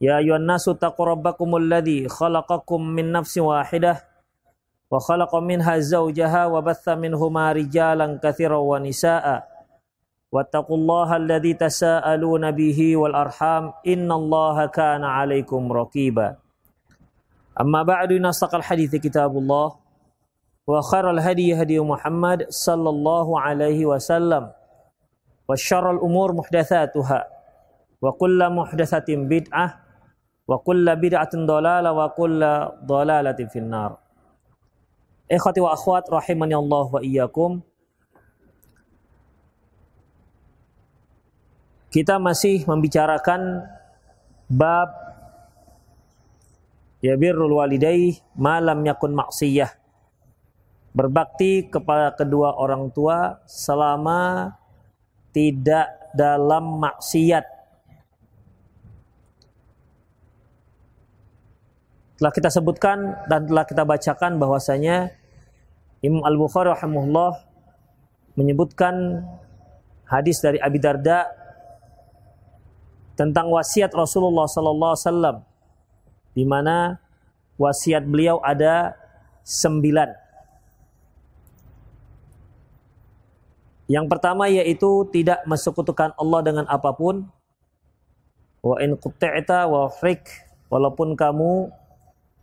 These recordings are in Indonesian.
يا أيها الناس اتقوا ربكم الذي خلقكم من نفس واحدة وخلق منها زوجها وبث منهما رجالا كثيرا ونساء. واتقوا الله الذي تساءلون به والأرحام. إن الله كان عليكم رقيبا. أما بعد نصدق الحديث كتاب الله. وخير الهدي هدي محمد صلى الله عليه وسلم. وشر الأمور محدثاتها. وكل محدثة بدعة. Wa kullu bid'atin dhalalah wa kullu dhalalatin finnar. Ikhwati wa akhwat rahimani Allah wa iyyakum. Kita masih membicarakan bab ya birrul walidai malam yakun maksiyah. Berbakti kepada kedua orang tua selama tidak dalam maksiat telah kita sebutkan dan telah kita bacakan bahwasanya Imam Al-Bukhari rahimahullah menyebutkan hadis dari Abi Darda tentang wasiat Rasulullah sallallahu alaihi wasallam di mana wasiat beliau ada sembilan. Yang pertama yaitu tidak mensekutukan Allah dengan apa pun. Wa in wa walaupun kamu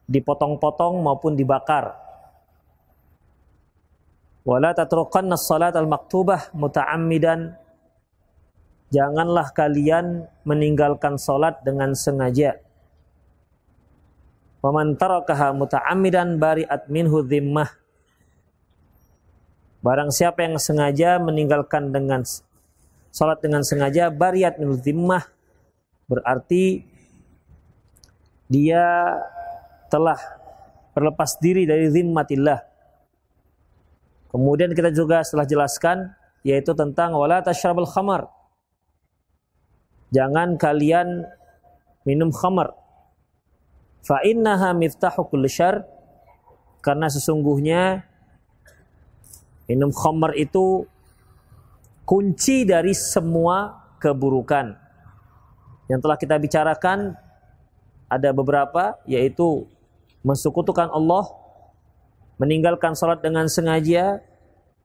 dipotong-potong maupun dibakar. Wala tatruqanna salat al-maktubah muta'ammidan. Janganlah kalian meninggalkan salat dengan sengaja. Waman tarakaha muta'ammidan bari'at minhu dhimmah. Barang siapa yang sengaja meninggalkan dengan salat dengan sengaja bariat minhu dhimmah berarti dia telah berlepas diri dari zimmatillah. Kemudian kita juga setelah jelaskan yaitu tentang wala tasyrabul khamar. Jangan kalian minum khamar. Fa innaha miftahu kulli syarr karena sesungguhnya minum khamar itu kunci dari semua keburukan. Yang telah kita bicarakan ada beberapa yaitu mensekutukan Allah, meninggalkan salat dengan sengaja,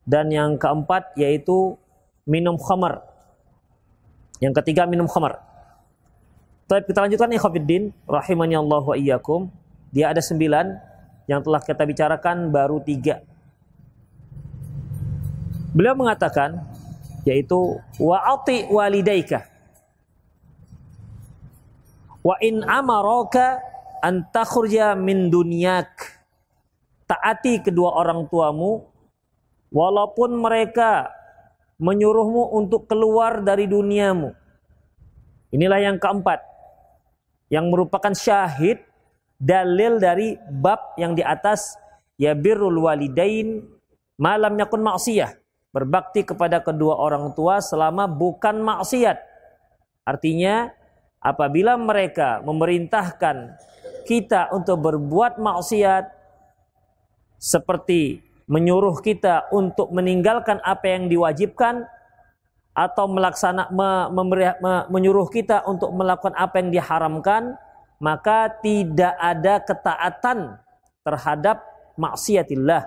dan yang keempat yaitu minum khamar. Yang ketiga minum khamar. Tapi kita lanjutkan ya Khafiddin, rahimani Allah wa iyyakum. Dia ada sembilan, yang telah kita bicarakan baru tiga. Beliau mengatakan, yaitu wa'ati walidaika. Wa in amaraka antakhurja min dunyak. Taati kedua orang tuamu walaupun mereka menyuruhmu untuk keluar dari duniamu. Inilah yang keempat. Yang merupakan syahid dalil dari bab yang di atas ya birrul walidain malam yakun maksiyah. Berbakti kepada kedua orang tua selama bukan maksiat. Artinya apabila mereka memerintahkan kita untuk berbuat maksiat seperti menyuruh kita untuk meninggalkan apa yang diwajibkan atau melaksana me, memberi, me, menyuruh kita untuk melakukan apa yang diharamkan maka tidak ada ketaatan terhadap maksiatillah.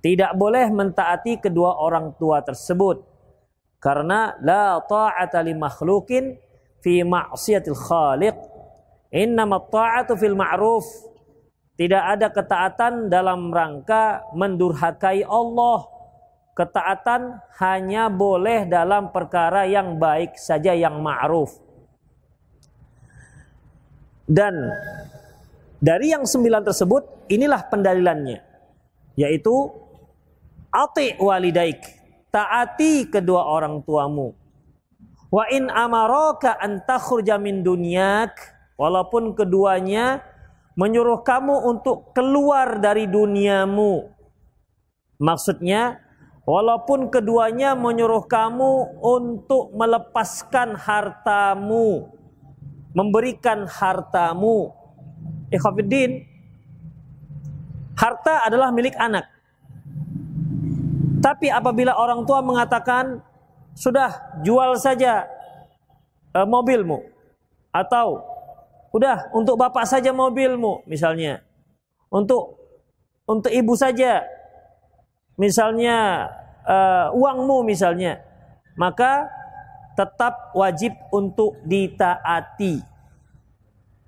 Tidak boleh mentaati kedua orang tua tersebut. Karena la ta'ata li makhlukin fi maksiatil khaliq Innamat ta'atu fil ma'ruf. Tidak ada ketaatan dalam rangka mendurhakai Allah. Ketaatan hanya boleh dalam perkara yang baik saja yang ma'ruf. Dan dari yang sembilan tersebut, inilah pendalilannya. Yaitu, Ati walidaik. Taati kedua orang tuamu. Wa in amaraka an takhruja min dunyak. Walaupun keduanya menyuruh kamu untuk keluar dari duniamu. Maksudnya, walaupun keduanya menyuruh kamu untuk melepaskan hartamu, memberikan hartamu. Ikhwafiddin, harta adalah milik anak. Tapi apabila orang tua mengatakan, sudah jual saja uh, mobilmu. Atau, udah untuk bapak saja mobilmu misalnya. Untuk untuk ibu saja misalnya uh, uangmu misalnya. Maka tetap wajib untuk ditaati.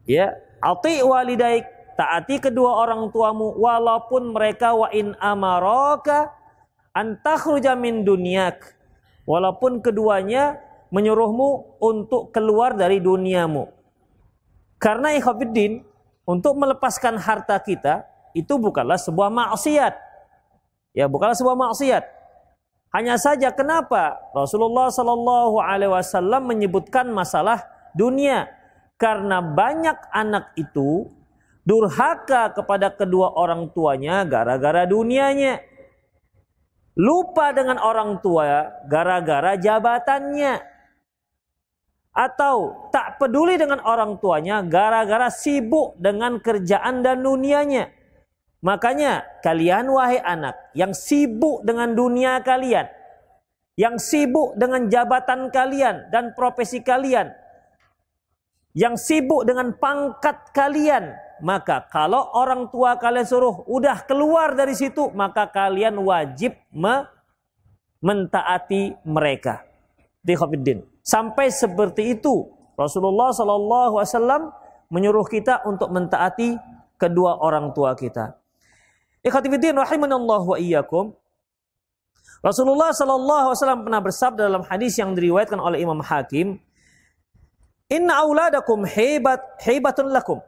Ya, ati walidaik, taati kedua orang tuamu walaupun mereka wa in amaraka antakhruja min dunyak. Walaupun keduanya menyuruhmu untuk keluar dari duniamu. Karena ikhwafiddin, untuk melepaskan harta kita itu bukanlah sebuah maksiat. Ya, bukanlah sebuah maksiat. Hanya saja kenapa Rasulullah Shallallahu Alaihi Wasallam menyebutkan masalah dunia karena banyak anak itu durhaka kepada kedua orang tuanya gara-gara dunianya. Lupa dengan orang tua gara-gara jabatannya. Atau tak peduli dengan orang tuanya gara-gara sibuk dengan kerjaan dan dunianya. Makanya kalian wahai anak yang sibuk dengan dunia kalian, yang sibuk dengan jabatan kalian dan profesi kalian, yang sibuk dengan pangkat kalian, maka kalau orang tua kalian suruh udah keluar dari situ, maka kalian wajib me mentaati mereka. Di Sampai seperti itu Rasulullah Shallallahu Alaihi Wasallam menyuruh kita untuk mentaati kedua orang tua kita. Ikhwatifiddin rahimanallah wa iyyakum. Rasulullah sallallahu alaihi wasallam pernah bersabda dalam hadis yang diriwayatkan oleh Imam Hakim, "Inna auladakum hebat hebatun lakum."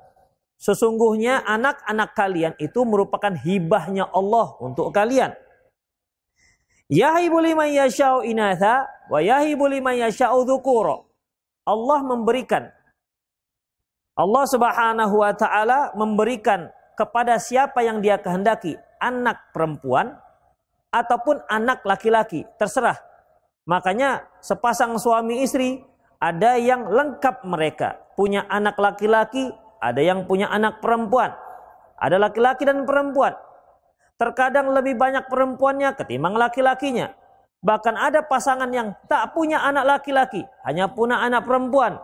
Sesungguhnya anak-anak kalian itu merupakan hibahnya Allah untuk kalian. Yahibu liman yasha'u inatha wa yahibu liman yasha'u dhukura. Allah memberikan Allah Subhanahu wa taala memberikan kepada siapa yang dia kehendaki, anak perempuan ataupun anak laki-laki, terserah. Makanya sepasang suami istri ada yang lengkap mereka, punya anak laki-laki, ada yang punya anak perempuan. Ada laki-laki dan perempuan. Terkadang lebih banyak perempuannya ketimbang laki-lakinya. Bahkan ada pasangan yang tak punya anak laki-laki, hanya punya anak perempuan.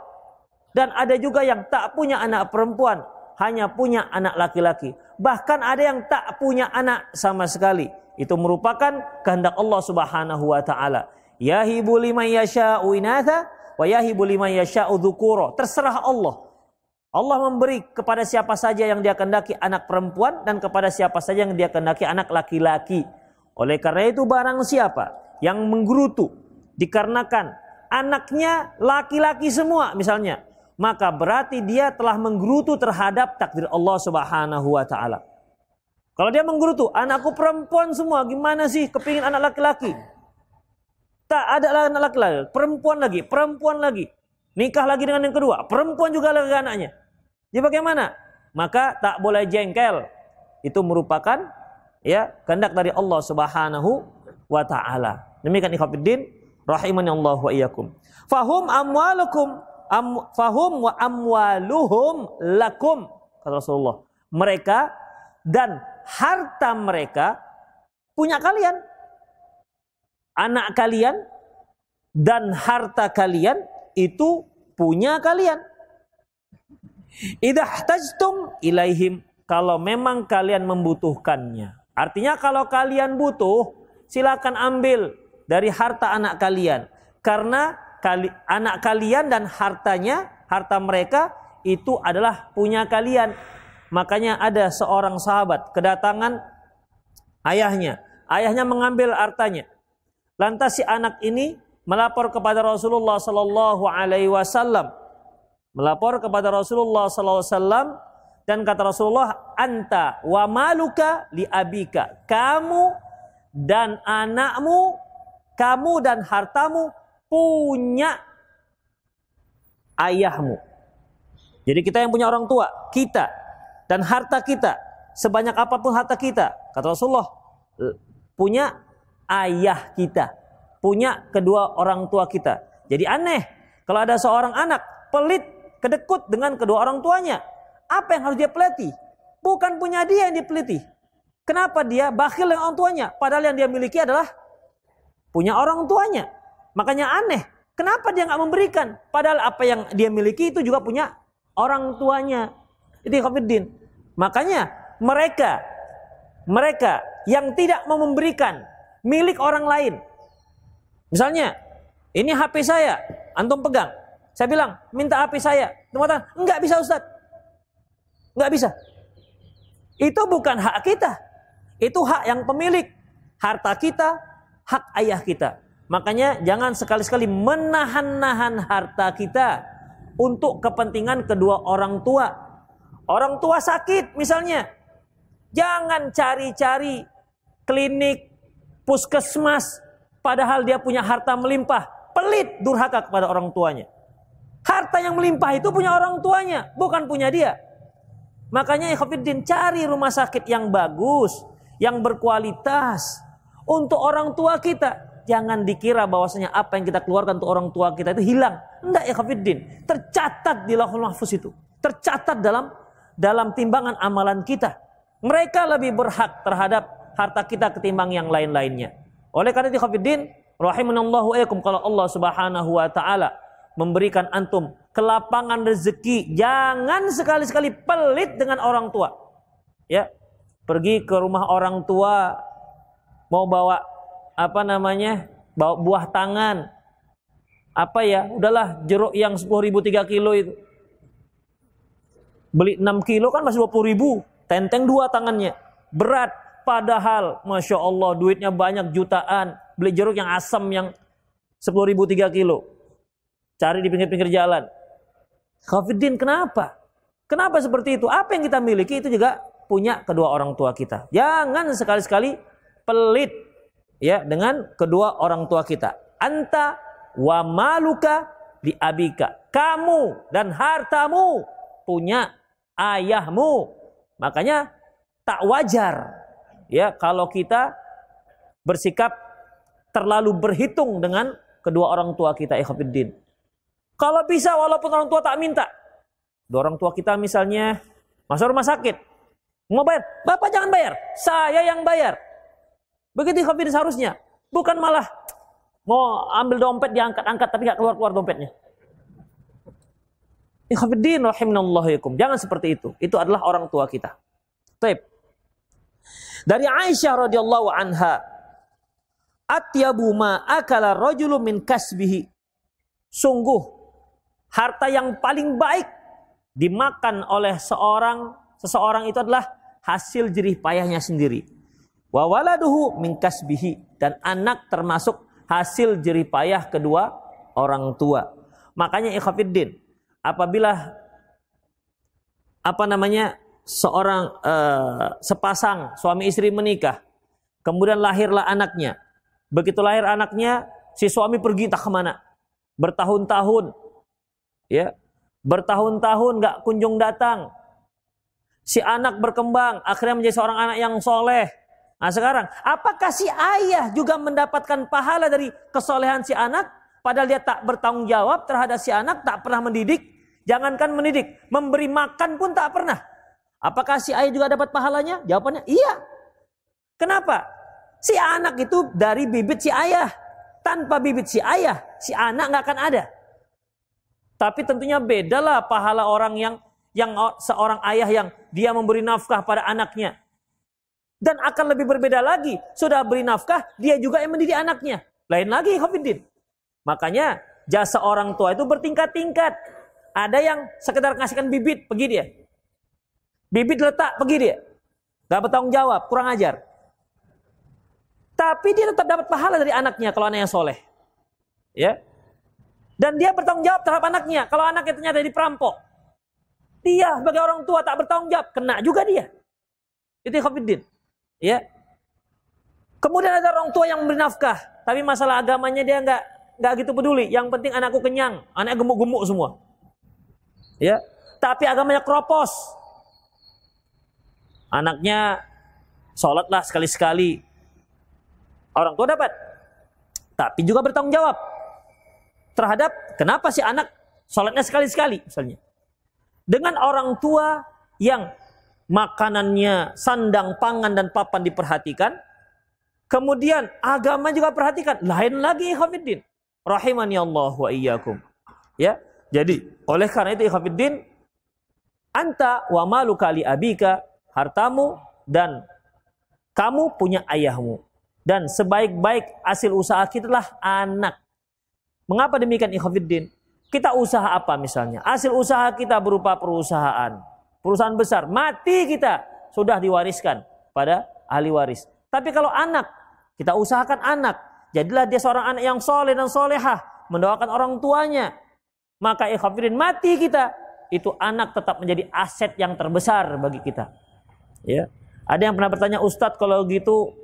Dan ada juga yang tak punya anak perempuan, hanya punya anak laki-laki. Bahkan ada yang tak punya anak sama sekali. Itu merupakan kehendak Allah Subhanahu wa taala. Yahibu liman yasha'u inatha wa yahibu liman yasha'u dzukura. Terserah Allah. Allah memberi kepada siapa saja yang dia kehendaki anak perempuan dan kepada siapa saja yang dia kehendaki anak laki-laki. Oleh karena itu barang siapa yang menggerutu dikarenakan anaknya laki-laki semua misalnya maka berarti dia telah menggerutu terhadap takdir Allah Subhanahu wa taala. Kalau dia menggerutu, anakku perempuan semua, gimana sih kepingin anak laki-laki? Tak ada anak laki-laki, perempuan lagi, perempuan lagi. Nikah lagi dengan yang kedua, perempuan juga lagi anaknya. Jadi bagaimana? Maka tak boleh jengkel. Itu merupakan ya kehendak dari Allah Subhanahu wa taala. Demikian ikhwatiddin rahimani Allah wa iyyakum. Fahum amwalukum am, fahum wa amwaluhum lakum kata Rasulullah. Mereka dan harta mereka punya kalian. Anak kalian dan harta kalian itu punya kalian. Tajtum ilaihim kalau memang kalian membutuhkannya. Artinya kalau kalian butuh, silakan ambil dari harta anak kalian. Karena kali, anak kalian dan hartanya, harta mereka itu adalah punya kalian. Makanya ada seorang sahabat kedatangan ayahnya. Ayahnya mengambil hartanya. Lantas si anak ini melapor kepada Rasulullah sallallahu alaihi wasallam. Melapor kepada Rasulullah wasallam dan kata Rasulullah, "Anta wa maluka li abika." Kamu dan anakmu, kamu dan hartamu punya ayahmu. Jadi kita yang punya orang tua, kita dan harta kita, sebanyak apa pun harta kita, kata Rasulullah, punya ayah kita, punya kedua orang tua kita. Jadi aneh kalau ada seorang anak pelit, kedekut dengan kedua orang tuanya. Apa yang harus dia peliti? Bukan punya dia yang dipeliti. Kenapa dia bakhil dengan orang tuanya? Padahal yang dia miliki adalah punya orang tuanya. Makanya aneh Kenapa dia nggak memberikan? Padahal apa yang dia miliki itu juga punya orang tuanya. Itu Khofiddin. Makanya mereka mereka yang tidak mau memberikan milik orang lain. Misalnya, ini HP saya, antum pegang. Saya bilang, minta HP saya. Teman-teman, enggak bisa Ustaz. Enggak bisa. Itu bukan hak kita. Itu hak yang pemilik. Harta kita, hak ayah kita. Makanya jangan sekali-sekali menahan-nahan harta kita untuk kepentingan kedua orang tua. Orang tua sakit misalnya. Jangan cari-cari klinik, puskesmas, padahal dia punya harta melimpah. Pelit durhaka kepada orang tuanya. Harta yang melimpah itu punya orang tuanya, bukan punya dia. Makanya Ikhwanuddin cari rumah sakit yang bagus, yang berkualitas untuk orang tua kita jangan dikira bahwasanya apa yang kita keluarkan untuk orang tua kita itu hilang. Enggak ya. Tercatat di lahul mahfuz itu. Tercatat dalam dalam timbangan amalan kita. Mereka lebih berhak terhadap harta kita ketimbang yang lain-lainnya. Oleh karena itu Khafiddin, rahimanallahu aikum kalau Allah Subhanahu wa taala memberikan antum kelapangan rezeki, jangan sekali-sekali pelit dengan orang tua. Ya. Pergi ke rumah orang tua mau bawa apa namanya bawa buah tangan. Apa ya udahlah jeruk yang 10 ribu 3 kilo itu. Beli 6 kilo kan masih 20 ribu. Tenteng dua tangannya. Berat padahal Masya Allah duitnya banyak jutaan. Beli jeruk yang asam yang 10 ribu 3 kilo cari di pinggir-pinggir jalan Khafidin kenapa? Kenapa seperti itu? Apa yang kita miliki itu juga punya kedua orang tua kita. Jangan sekali-sekali pelit ya dengan kedua orang tua kita. Anta wa maluka di abika. Kamu dan hartamu punya ayahmu. Makanya tak wajar ya kalau kita bersikap terlalu berhitung dengan kedua orang tua kita ikhwatiddin. Kalau bisa walaupun orang tua tak minta. Orang tua kita misalnya masuk rumah sakit. Mau bayar? Bapak jangan bayar. Saya yang bayar. Begitu khafid seharusnya. Bukan malah mau ambil dompet diangkat-angkat tapi nggak keluar-keluar dompetnya. Jangan seperti itu. Itu adalah orang tua kita. Taib. Dari Aisyah radhiyallahu anha, atyabu ma akala rajulu min kasbihi. Sungguh harta yang paling baik dimakan oleh seorang seseorang itu adalah hasil jerih payahnya sendiri. Wa waladuhu min kasbihi dan anak termasuk hasil jeripayah kedua orang tua. Makanya ikhafidin apabila apa namanya seorang uh, sepasang suami istri menikah, kemudian lahirlah anaknya. Begitu lahir anaknya, si suami pergi tak ke mana, bertahun-tahun, ya, bertahun-tahun nggak kunjung datang. Si anak berkembang, akhirnya menjadi seorang anak yang soleh, Nah sekarang, apakah si ayah juga mendapatkan pahala dari kesolehan si anak? Padahal dia tak bertanggung jawab terhadap si anak, tak pernah mendidik. Jangankan mendidik, memberi makan pun tak pernah. Apakah si ayah juga dapat pahalanya? Jawabannya iya. Kenapa? Si anak itu dari bibit si ayah. Tanpa bibit si ayah, si anak nggak akan ada. Tapi tentunya bedalah pahala orang yang yang seorang ayah yang dia memberi nafkah pada anaknya. Dan akan lebih berbeda lagi. Sudah beri nafkah, dia juga yang mendidik anaknya. Lain lagi, Khafidin. Makanya jasa orang tua itu bertingkat-tingkat. Ada yang sekedar ngasihkan bibit, pergi dia. Bibit letak, pergi dia. Gak bertanggung jawab, kurang ajar. Tapi dia tetap dapat pahala dari anaknya kalau anaknya soleh. Ya. Dan dia bertanggung jawab terhadap anaknya. Kalau anaknya ternyata jadi perampok. Dia sebagai orang tua tak bertanggung jawab, kena juga dia. Itu Khofiddin. Ya. Kemudian ada orang tua yang memberi nafkah, tapi masalah agamanya dia nggak nggak gitu peduli. Yang penting anakku kenyang, anaknya gemuk-gemuk semua. Ya, tapi agamanya kropos. Anaknya sholat lah sekali-sekali. Orang tua dapat, tapi juga bertanggung jawab terhadap kenapa si anak sholatnya sekali-sekali misalnya. Dengan orang tua yang makanannya, sandang, pangan, dan papan diperhatikan, Kemudian agama juga perhatikan. Lain lagi Ikhwanuddin. Rahimani Allah wa iyyakum. Ya. Jadi, oleh karena itu Ikhwanuddin anta wa maluka li abika, hartamu dan kamu punya ayahmu. Dan sebaik-baik hasil usaha kita adalah anak. Mengapa demikian Ikhwanuddin? Kita usaha apa misalnya? Hasil usaha kita berupa perusahaan. Perusahaan besar. Mati kita sudah diwariskan pada ahli waris. Tapi kalau anak kita usahakan anak. Jadilah dia seorang anak yang soleh dan solehah. Mendoakan orang tuanya. Maka ikhafidin mati kita. Itu anak tetap menjadi aset yang terbesar bagi kita. Ya. Ada yang pernah bertanya, Ustadz kalau gitu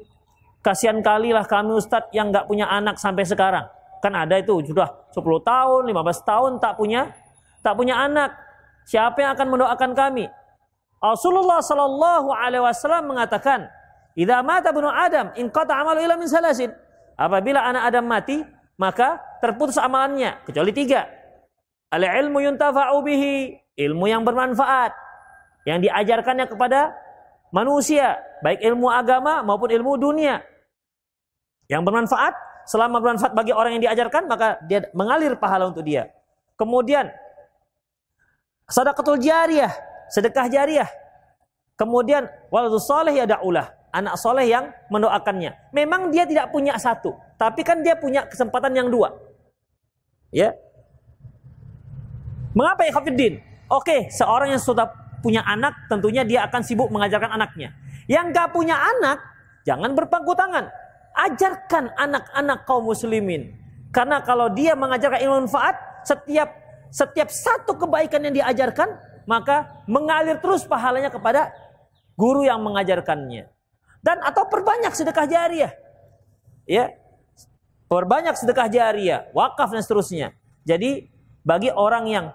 kasihan kali lah kami Ustadz yang nggak punya anak sampai sekarang. Kan ada itu sudah 10 tahun, 15 tahun tak punya tak punya anak. Siapa yang akan mendoakan kami? Rasulullah Shallallahu Alaihi Wasallam mengatakan, Idza mata bunu Adam, in qata amalu ila min salasin. Apabila anak Adam mati, maka terputus amalannya kecuali tiga. Al ilmu yuntafa'u bihi, ilmu yang bermanfaat yang diajarkannya kepada manusia, baik ilmu agama maupun ilmu dunia. Yang bermanfaat, selama bermanfaat bagi orang yang diajarkan, maka dia mengalir pahala untuk dia. Kemudian sedekahul jariyah, sedekah jariah. Kemudian waladus salih yada'ulah, anak soleh yang mendoakannya. Memang dia tidak punya satu, tapi kan dia punya kesempatan yang dua. Ya. Mengapa ya Khafiddin? Oke, seorang yang sudah punya anak, tentunya dia akan sibuk mengajarkan anaknya. Yang gak punya anak, jangan berpangku tangan. Ajarkan anak-anak kaum muslimin. Karena kalau dia mengajarkan ilmu manfaat, setiap setiap satu kebaikan yang diajarkan, maka mengalir terus pahalanya kepada guru yang mengajarkannya dan atau perbanyak sedekah jariah. Ya. Perbanyak sedekah jariah, wakaf dan seterusnya. Jadi bagi orang yang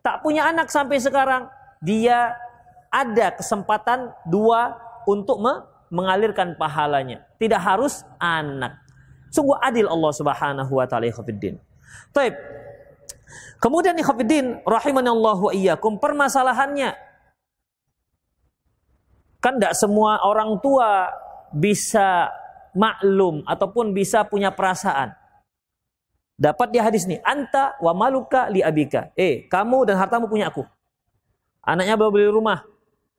tak punya anak sampai sekarang, dia ada kesempatan dua untuk mengalirkan pahalanya. Tidak harus anak. Sungguh adil Allah Subhanahu wa taala ikhwatiddin. Taib. Kemudian ikhwatiddin rahimani Allah wa iyyakum permasalahannya Kan tidak semua orang tua bisa maklum ataupun bisa punya perasaan. Dapat di hadis nih, anta wa maluka li abika. Eh, kamu dan hartamu punya aku. Anaknya belum beli rumah.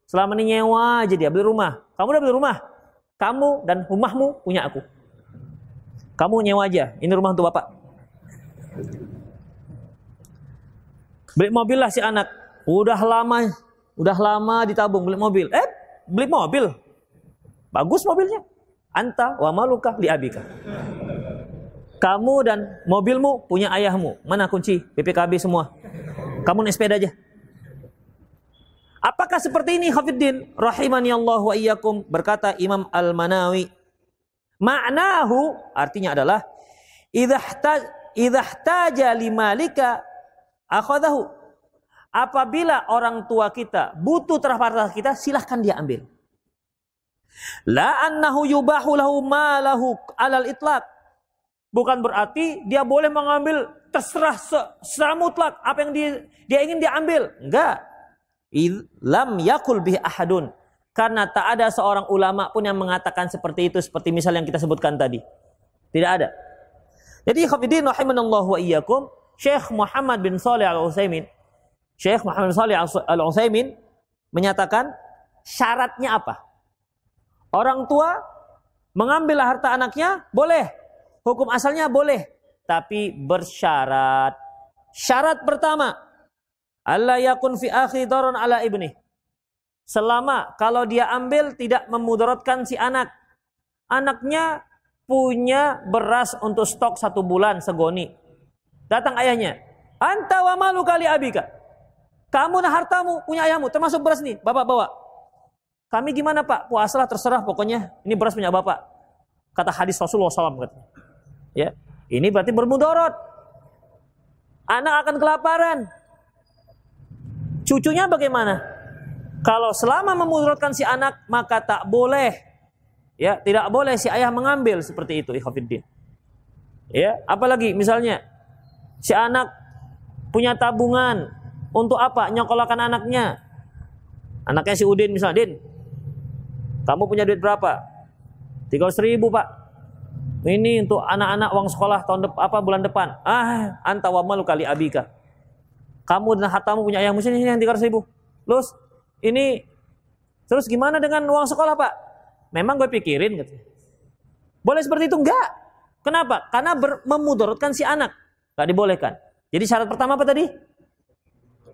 Selama ini nyewa aja dia beli rumah. Kamu beli rumah. Kamu dan rumahmu punya aku. Kamu nyewa aja. Ini rumah untuk bapak. Beli mobil lah si anak. Udah lama, udah lama ditabung beli mobil. Eh, beli mobil. Bagus mobilnya. Anta wa maluka li abika. Kamu dan mobilmu punya ayahmu. Mana kunci BPKB semua? Kamu naik sepeda aja. Apakah seperti ini Hafiddin? Rahimani Allah wa iyyakum. Berkata Imam Al-Manawi. Ma'nahu artinya adalah idhahtaja limalika akhadahu apabila orang tua kita butuh terhadap kita, silahkan dia ambil. La annahu yubahu lahu malahu alal itlaq. Bukan berarti dia boleh mengambil terserah secara mutlak apa yang dia, dia ingin dia ambil. Enggak. Lam yakul bih ahadun. Karena tak ada seorang ulama pun yang mengatakan seperti itu seperti misal yang kita sebutkan tadi. Tidak ada. Jadi khafidin rahimanallahu wa iyyakum, Syekh Muhammad bin Saleh Al-Utsaimin Syekh Muhammad Salih Al-Utsaimin menyatakan syaratnya apa? Orang tua mengambil harta anaknya boleh. Hukum asalnya boleh, tapi bersyarat. Syarat pertama, Allah yakun fi akhi daron ala ibni. Selama kalau dia ambil tidak memudaratkan si anak. Anaknya punya beras untuk stok satu bulan segoni. Datang ayahnya. Anta wa malu kali abika. Kamu dan hartamu punya ayahmu termasuk beras nih. Bapak bawa. Kami gimana pak? Puasalah terserah pokoknya. Ini beras punya bapak. Kata hadis Rasulullah SAW. Ya, ini berarti bermudorot. Anak akan kelaparan. Cucunya bagaimana? Kalau selama memudorotkan si anak, maka tak boleh. Ya, tidak boleh si ayah mengambil seperti itu, ikhafidin. Ya, apalagi misalnya si anak punya tabungan untuk apa? Nyokolahkan anaknya. Anaknya si Udin misalnya, Din, kamu punya duit berapa? 300 ribu pak. Ini untuk anak-anak uang sekolah tahun apa bulan depan. Ah, anta wa malu kali abika. Kamu dan hatamu punya ayah musim ini yang 300 ribu. Terus ini terus gimana dengan uang sekolah pak? Memang gue pikirin gitu. Boleh seperti itu enggak? Kenapa? Karena memudorotkan si anak. Enggak dibolehkan. Jadi syarat pertama apa tadi?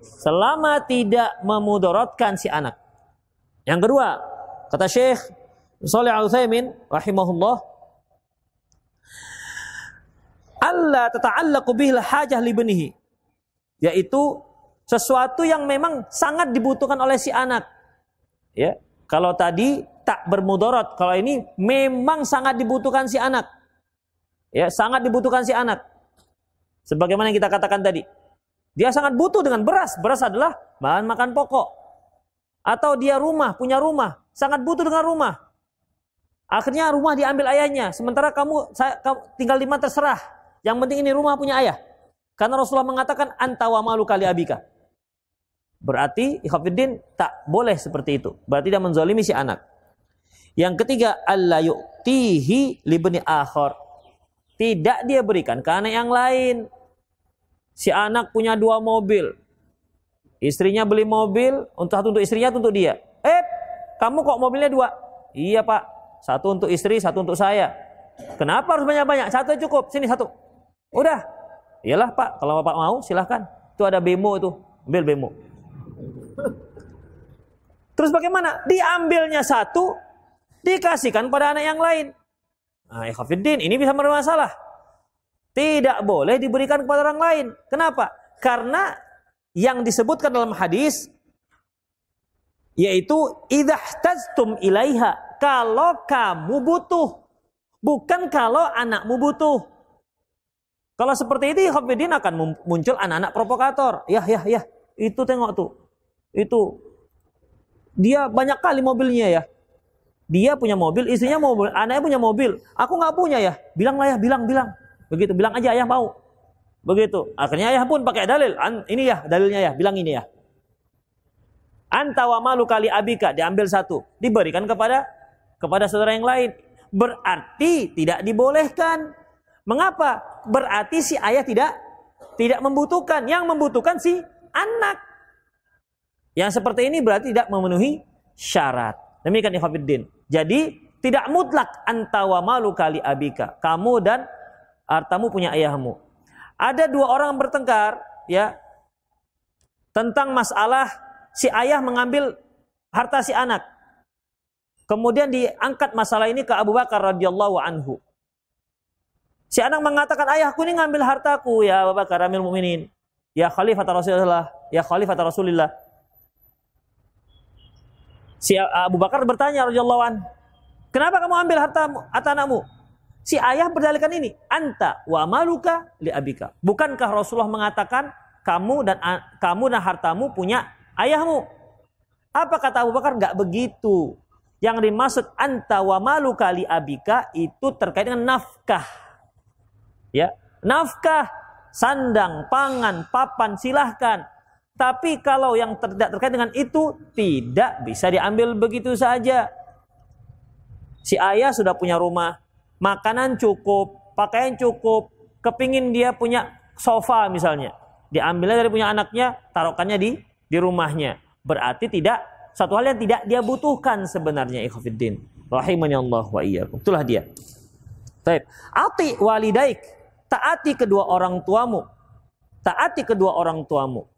Selama tidak memudorotkan si anak. Yang kedua, kata Syekh Salih Al-Utsaimin rahimahullah, Allah tata'allaqu bihil hajah libnihi yaitu sesuatu yang memang sangat dibutuhkan oleh si anak. Ya, kalau tadi tak bermudorot, kalau ini memang sangat dibutuhkan si anak. Ya, sangat dibutuhkan si anak. Sebagaimana yang kita katakan tadi. Dia sangat butuh dengan beras. Beras adalah bahan makan pokok. Atau dia rumah, punya rumah, sangat butuh dengan rumah. Akhirnya rumah diambil ayahnya, sementara kamu, saya, kamu tinggal lima terserah. Yang penting ini rumah punya ayah. Karena Rasulullah mengatakan antawa malu kali abika. Berarti ikhafidin tak boleh seperti itu. Berarti dia menzalimi si anak. Yang ketiga, Allah yu'tihi libni akhor. Tidak dia berikan anak yang lain. Si anak punya dua mobil. Istrinya beli mobil, untuk satu untuk istrinya, satu untuk dia. Eh, kamu kok mobilnya dua? Iya pak, satu untuk istri, satu untuk saya. Kenapa harus banyak-banyak? Satu cukup, sini satu. Udah, Iyalah Pak, kalau Bapak mau silahkan. Itu ada bemo itu, ambil bemo. Terus bagaimana? Diambilnya satu, dikasihkan pada anak yang lain. Nah, ini bisa bermasalah. Tidak boleh diberikan kepada orang lain. Kenapa? Karena yang disebutkan dalam hadis yaitu idahtajtum ilaiha kalau kamu butuh bukan kalau anakmu butuh kalau seperti itu Khafidin akan muncul anak-anak provokator. Ya, ya, ya. Itu tengok tuh. Itu. Dia banyak kali mobilnya ya. Dia punya mobil, istrinya mobil, anaknya punya mobil. Aku nggak punya ya. Bilang lah ya, bilang, bilang. Begitu, bilang aja ayah mau. Begitu. Akhirnya ayah pun pakai dalil. An, ini ya, dalilnya ya. Bilang ini ya. Antawa malu kali abika diambil satu, diberikan kepada kepada saudara yang lain. Berarti tidak dibolehkan Mengapa? Berarti si ayah tidak tidak membutuhkan. Yang membutuhkan si anak. Yang seperti ini berarti tidak memenuhi syarat. Demikian ikhwafiddin. Jadi tidak mutlak antawa malu kali abika. Kamu dan hartamu punya ayahmu. Ada dua orang bertengkar ya tentang masalah si ayah mengambil harta si anak. Kemudian diangkat masalah ini ke Abu Bakar radhiyallahu anhu. Si anak mengatakan, ayahku ini ngambil hartaku ya Bapak Karamil Mukminin. Ya Khalifah Rasulullah, ya Khalifah Rasulullah. Si Abu Bakar bertanya radhiyallahu an, "Kenapa kamu ambil harta harta anakmu?" Si ayah berdalilkan ini, "Anta wa maluka li abika." Bukankah Rasulullah mengatakan kamu dan kamu dan hartamu punya ayahmu? Apa kata Abu Bakar? Enggak begitu. Yang dimaksud anta wa maluka li abika itu terkait dengan nafkah Ya, nafkah, sandang, pangan, papan silahkan. Tapi kalau yang tidak terkait dengan itu tidak bisa diambil begitu saja. Si ayah sudah punya rumah, makanan cukup, pakaian cukup, kepingin dia punya sofa misalnya. Diambilnya dari punya anaknya, taruhkannya di di rumahnya. Berarti tidak satu hal yang tidak dia butuhkan sebenarnya ikhwatiddin. Rahimani Allah wa iyyakum. Itulah dia. Baik. Ati walidaik taati kedua orang tuamu. Taati kedua orang tuamu.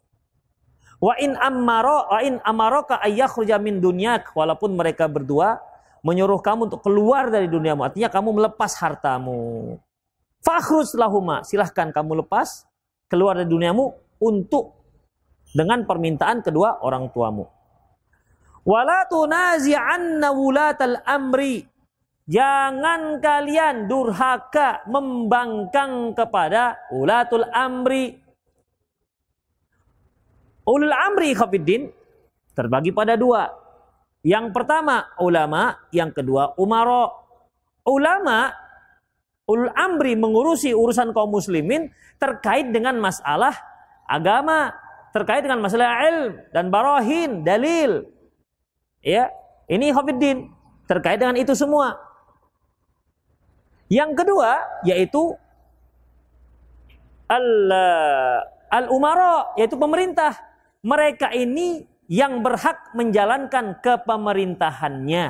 Wa in ammaro wa in amaraka ayyakhruja min dunyak walaupun mereka berdua menyuruh kamu untuk keluar dari duniamu artinya kamu melepas hartamu. Fakhrus lahuma silahkan kamu lepas keluar dari duniamu untuk dengan permintaan kedua orang tuamu. Wala tunazi'anna wulatal amri Jangan kalian durhaka membangkang kepada ulatul amri. Ulul amri khafiddin terbagi pada dua. Yang pertama ulama, yang kedua umaro. Ulama, ulul amri mengurusi urusan kaum muslimin terkait dengan masalah agama, terkait dengan masalah ilm dan barohin, dalil. Ya, ini khafiddin terkait dengan itu semua. Yang kedua yaitu al al umara yaitu pemerintah. Mereka ini yang berhak menjalankan kepemerintahannya.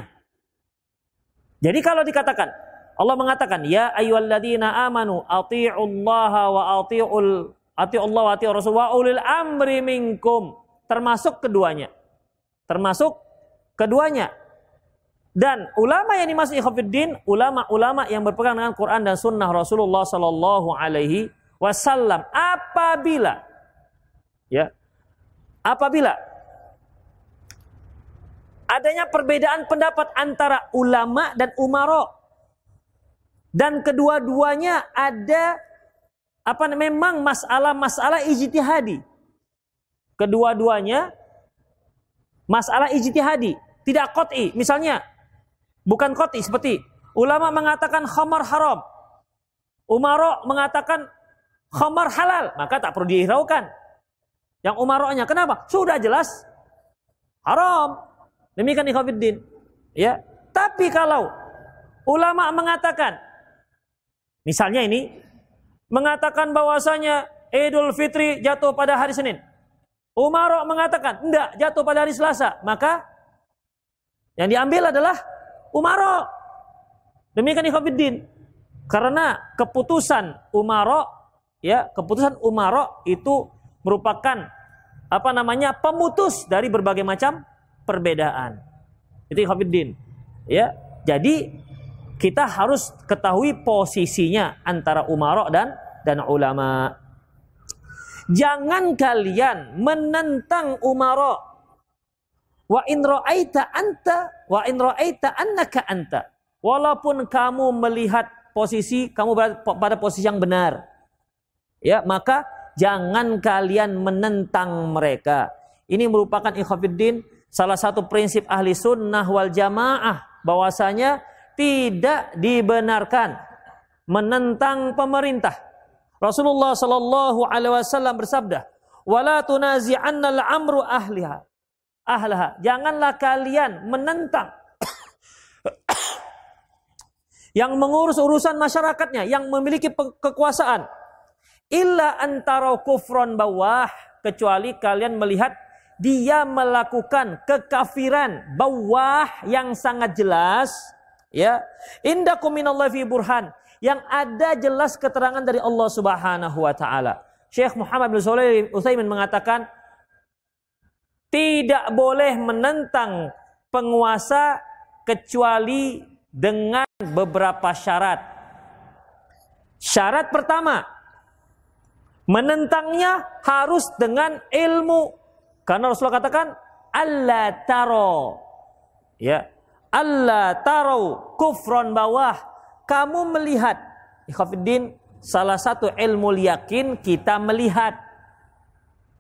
Jadi kalau dikatakan Allah mengatakan ya ayyuhalladzina amanu athi'ullaha wa athi'ul athi'ullah wa athi'ur rasul wa ulil amri minkum termasuk keduanya. Termasuk keduanya. Dan ulama yang dimaksud ikhwafiddin, ulama-ulama yang berpegang dengan Quran dan Sunnah Rasulullah Sallallahu Alaihi Wasallam. Apabila, ya, apabila adanya perbedaan pendapat antara ulama dan umaro, dan kedua-duanya ada apa memang masalah-masalah ijtihadi. Kedua-duanya masalah ijtihadi, tidak qot'i. Misalnya Bukan koti seperti ulama mengatakan khamar haram. Umaro mengatakan khamar halal, maka tak perlu dihiraukan. Yang umaronya kenapa? Sudah jelas haram. Demikian ikhwatiddin. Ya. Tapi kalau ulama mengatakan misalnya ini mengatakan bahwasanya Idul Fitri jatuh pada hari Senin. Umaro mengatakan enggak jatuh pada hari Selasa, maka yang diambil adalah Umaro. Demikian ikhwatiddin. Karena keputusan Umaro ya, keputusan Umaro itu merupakan apa namanya? pemutus dari berbagai macam perbedaan. Itu ikhwatiddin. Ya. Jadi kita harus ketahui posisinya antara Umaro dan dan ulama. Jangan kalian menentang Umaro Wa in ra'aita anta wa in ra'aita annaka anta. Walaupun kamu melihat posisi kamu pada posisi yang benar. Ya, maka jangan kalian menentang mereka. Ini merupakan ikhwatiddin salah satu prinsip ahli sunnah wal jamaah bahwasanya tidak dibenarkan menentang pemerintah. Rasulullah Shallallahu Alaihi Wasallam bersabda, "Wala tunazi'anna al-amru ahliha." Ahlaha. Janganlah kalian menentang yang mengurus urusan masyarakatnya, yang memiliki kekuasaan. Illa antara kufron bawah, kecuali kalian melihat dia melakukan kekafiran bawah yang sangat jelas. Ya, indakum minallahi fi burhan yang ada jelas keterangan dari Allah Subhanahu wa taala. Syekh Muhammad bin Shalih Utsaimin mengatakan tidak boleh menentang penguasa kecuali dengan beberapa syarat. Syarat pertama, menentangnya harus dengan ilmu. Karena Rasulullah katakan, Allah taro. Ya, Allah taro kufron bawah. Kamu melihat. Ikhafidin, salah satu ilmu yakin kita melihat.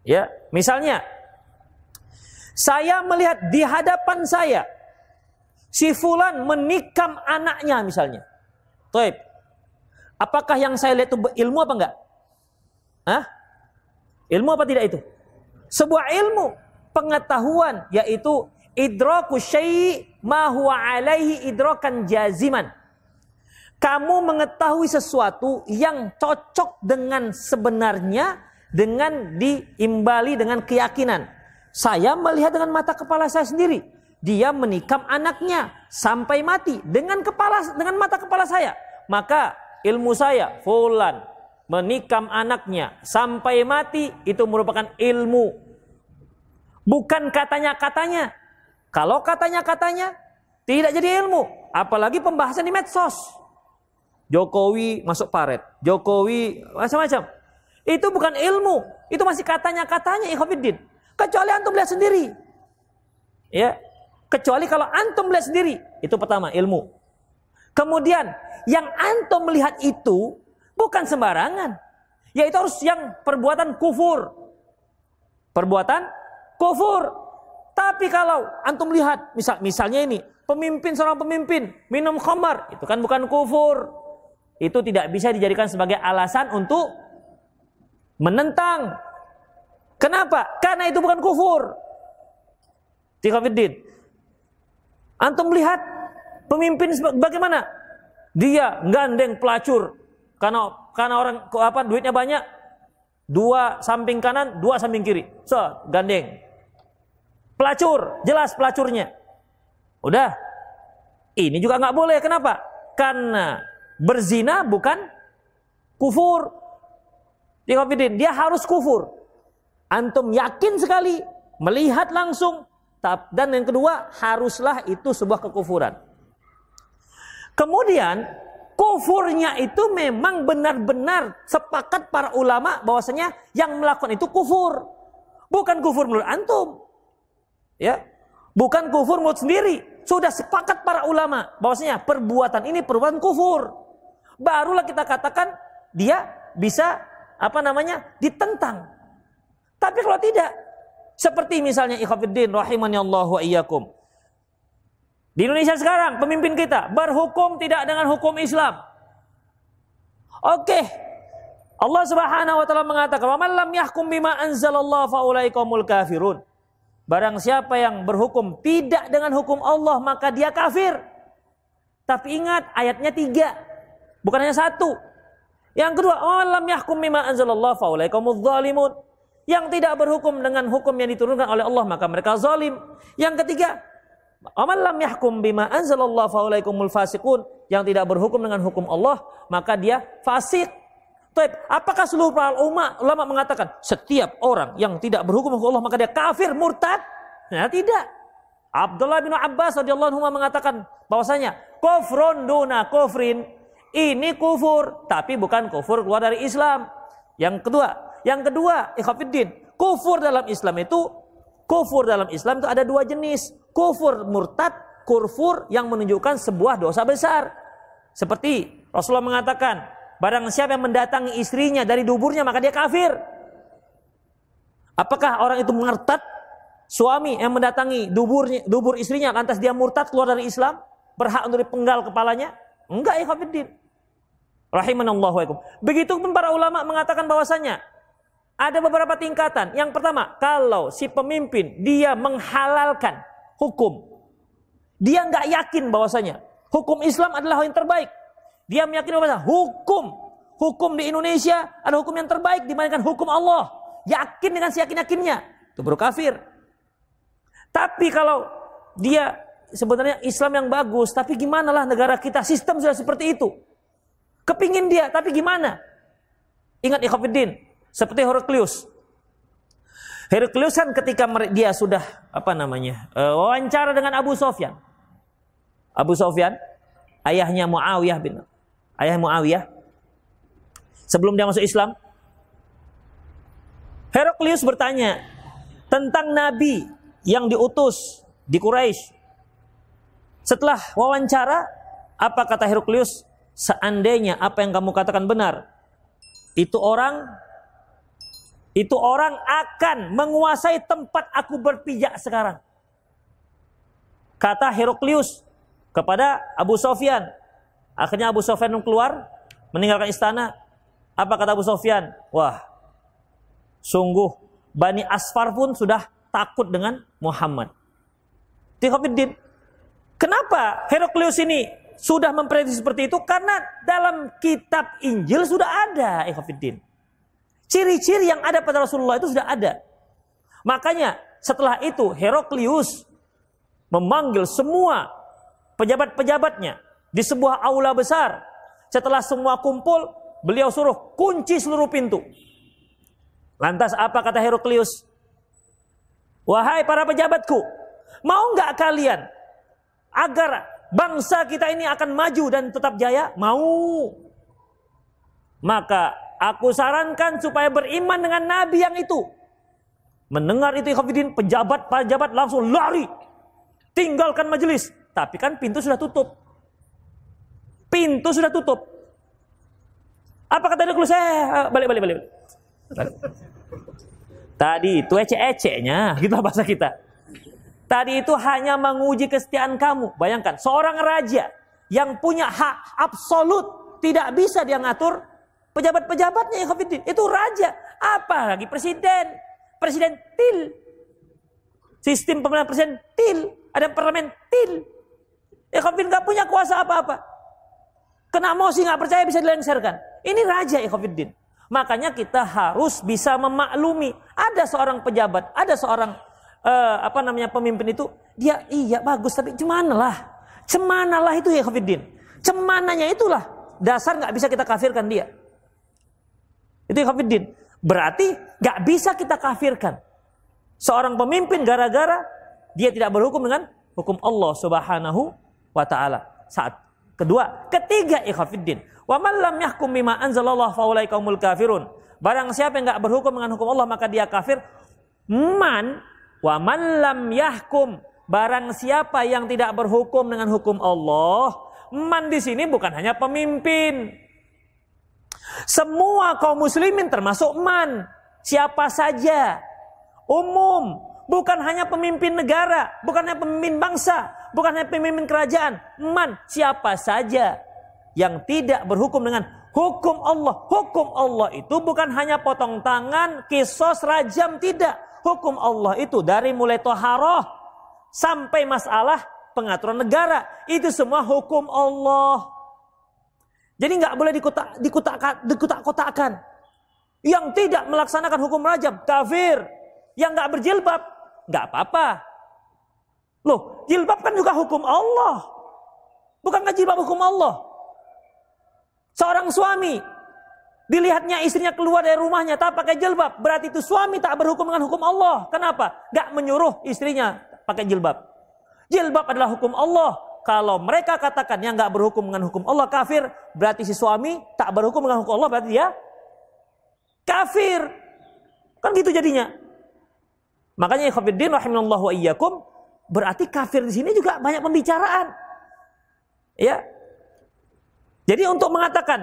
Ya, misalnya saya melihat di hadapan saya si fulan menikam anaknya misalnya. Taib. Apakah yang saya lihat itu ilmu apa enggak? Hah? Ilmu apa tidak itu? Sebuah ilmu, pengetahuan yaitu idraku syai' ma huwa alaihi idrakan jaziman. Kamu mengetahui sesuatu yang cocok dengan sebenarnya dengan diimbali dengan keyakinan. Saya melihat dengan mata kepala saya sendiri. Dia menikam anaknya sampai mati dengan kepala dengan mata kepala saya. Maka ilmu saya fulan menikam anaknya sampai mati itu merupakan ilmu Bukan katanya-katanya. Kalau katanya-katanya tidak jadi ilmu, apalagi pembahasan di medsos. Jokowi masuk paret, Jokowi macam-macam. Itu bukan ilmu, itu masih katanya-katanya ikhwatiddin. Kecuali antum lihat sendiri. Ya. Kecuali kalau antum lihat sendiri, itu pertama ilmu. Kemudian yang antum melihat itu bukan sembarangan. Yaitu harus yang perbuatan kufur. Perbuatan kufur. Tapi kalau antum lihat, misal misalnya ini, pemimpin seorang pemimpin minum khamar, itu kan bukan kufur. Itu tidak bisa dijadikan sebagai alasan untuk menentang. Kenapa? Karena itu bukan kufur. Tikafiddin. Antum lihat pemimpin bagaimana? Dia gandeng pelacur karena karena orang apa duitnya banyak. Dua samping kanan, dua samping kiri. So, gandeng. Pelacur, jelas pelacurnya. Udah. Ini juga nggak boleh. Kenapa? Karena berzina bukan kufur. Dia harus kufur. Antum yakin sekali melihat langsung dan yang kedua haruslah itu sebuah kekufuran. Kemudian kufurnya itu memang benar-benar sepakat para ulama bahwasanya yang melakukan itu kufur. Bukan kufur menurut antum. Ya. Bukan kufur menurut sendiri sudah sepakat para ulama bahwasanya perbuatan ini perbuatan kufur. Barulah kita katakan dia bisa apa namanya ditentang. Tapi kalau tidak, seperti misalnya ikhafidin rahimani Allah wa iyyakum. Di Indonesia sekarang pemimpin kita berhukum tidak dengan hukum Islam. Oke. Allah Subhanahu wa taala mengatakan, "Wa man lam yahkum bima anzalallahu fa ulaikumul kafirun." Barang siapa yang berhukum tidak dengan hukum Allah maka dia kafir. Tapi ingat ayatnya tiga. Bukan hanya satu. Yang kedua, alam yahkum mimma anzalallah faulaikumudz zalimun. Yang tidak berhukum dengan hukum yang diturunkan oleh Allah maka mereka zalim. Yang ketiga, amal lam yahkum bima anzalallah faulaikumul fasiqun. Yang tidak berhukum dengan hukum Allah maka dia fasik. Apakah seluruh para ulama, ulama mengatakan setiap orang yang tidak berhukum dengan Allah maka dia kafir, murtad? Nah, tidak. Abdullah bin Abbas radhiyallahu anhu mengatakan bahwasanya kufrun duna kufrin ini kufur tapi bukan kufur keluar dari Islam. Yang kedua, yang kedua, ikhafidin, kufur dalam Islam itu kufur dalam Islam itu ada dua jenis. Kufur murtad, kufur yang menunjukkan sebuah dosa besar. Seperti Rasulullah mengatakan, Barang siapa yang mendatangi istrinya dari duburnya maka dia kafir. Apakah orang itu murtad? Suami yang mendatangi duburnya, dubur istrinya lantas dia murtad keluar dari Islam, berhak untuk dipenggal kepalanya? Enggak kafirin. Rahimanallahu Begitu pun para ulama mengatakan bahwasanya ada beberapa tingkatan. Yang pertama, kalau si pemimpin dia menghalalkan hukum, dia nggak yakin bahwasanya hukum Islam adalah yang terbaik. Dia meyakini bahwa hukum hukum di Indonesia ada hukum yang terbaik dibandingkan hukum Allah. Yakin dengan seyakin-yakinnya. Itu baru kafir. Tapi kalau dia sebenarnya Islam yang bagus, tapi gimana lah negara kita sistem sudah seperti itu. Kepingin dia, tapi gimana? Ingat Ikhwanuddin, seperti Heraklius. Heraklius kan ketika dia sudah apa namanya uh, wawancara dengan Abu Sofyan. Abu Sofyan, ayahnya Muawiyah bin ayah Muawiyah sebelum dia masuk Islam Heraklius bertanya tentang nabi yang diutus di Quraisy. Setelah wawancara, apa kata Heraklius? Seandainya apa yang kamu katakan benar, itu orang itu orang akan menguasai tempat aku berpijak sekarang. Kata Heraklius kepada Abu Sofyan, Akhirnya Abu Sofyan keluar, meninggalkan istana. Apa kata Abu Sofyan? Wah, sungguh Bani Asfar pun sudah takut dengan Muhammad. Tihofiddin. Kenapa Heraklius ini sudah memprediksi seperti itu? Karena dalam kitab Injil sudah ada Ikhwafiddin. Ciri-ciri yang ada pada Rasulullah itu sudah ada. Makanya setelah itu Heraklius memanggil semua pejabat-pejabatnya di sebuah aula besar. Setelah semua kumpul, beliau suruh kunci seluruh pintu. Lantas apa kata Heraklius? Wahai para pejabatku, mau nggak kalian agar bangsa kita ini akan maju dan tetap jaya? Mau. Maka aku sarankan supaya beriman dengan nabi yang itu. Mendengar itu Ikhwanuddin, pejabat-pejabat langsung lari. Tinggalkan majelis. Tapi kan pintu sudah tutup. Pintu sudah tutup. Apa kata dia saya? Balik, balik, balik. balik. Tadi itu ecek-eceknya, gitu bahasa kita. Tadi itu hanya menguji kesetiaan kamu. Bayangkan, seorang raja yang punya hak absolut tidak bisa dia ngatur pejabat-pejabatnya ya Itu raja. Apa lagi presiden? Presiden til. Sistem pemerintahan presiden til. Ada parlemen til. Ya nggak punya kuasa apa-apa. Kena emosi nggak percaya bisa dilengsarkan. Ini raja ya Makanya kita harus bisa memaklumi ada seorang pejabat, ada seorang uh, apa namanya pemimpin itu dia iya bagus tapi cemanalah. Cemanalah itu ya Khafiddin. Cemananya itulah dasar nggak bisa kita kafirkan dia. Itu ya Khafiddin. Berarti nggak bisa kita kafirkan seorang pemimpin gara-gara dia tidak berhukum dengan hukum Allah Subhanahu wa taala. Saat kedua, ketiga ikhafidin. Wa man lam yahkum bima anzalallah faulaikaumul kafirun. Barang siapa yang enggak berhukum dengan hukum Allah maka dia kafir. Man wa man lam yahkum barang siapa yang tidak berhukum dengan hukum Allah, man di sini bukan hanya pemimpin. Semua kaum muslimin termasuk man. Siapa saja. Umum. Bukan hanya pemimpin negara. Bukan hanya pemimpin bangsa. Bukan hanya pemimpin kerajaan. Man. Siapa saja yang tidak berhukum dengan hukum Allah. Hukum Allah itu bukan hanya potong tangan, kisos, rajam, tidak. Hukum Allah itu dari mulai toharoh sampai masalah pengaturan negara. Itu semua hukum Allah. Jadi nggak boleh dikutak, dikutak, dikutak-kotakan. Yang tidak melaksanakan hukum rajam, kafir. Yang nggak berjilbab, nggak apa-apa. Loh, jilbab kan juga hukum Allah. Bukan nggak jilbab hukum Allah. Seorang suami dilihatnya istrinya keluar dari rumahnya tak pakai jilbab, berarti itu suami tak berhukum dengan hukum Allah. Kenapa? Gak menyuruh istrinya pakai jilbab. Jilbab adalah hukum Allah. Kalau mereka katakan yang gak berhukum dengan hukum Allah kafir, berarti si suami tak berhukum dengan hukum Allah, berarti dia kafir. Kan gitu jadinya. Makanya ikhwatiddin rahimallahu wa iyyakum berarti kafir di sini juga banyak pembicaraan. Ya, jadi untuk mengatakan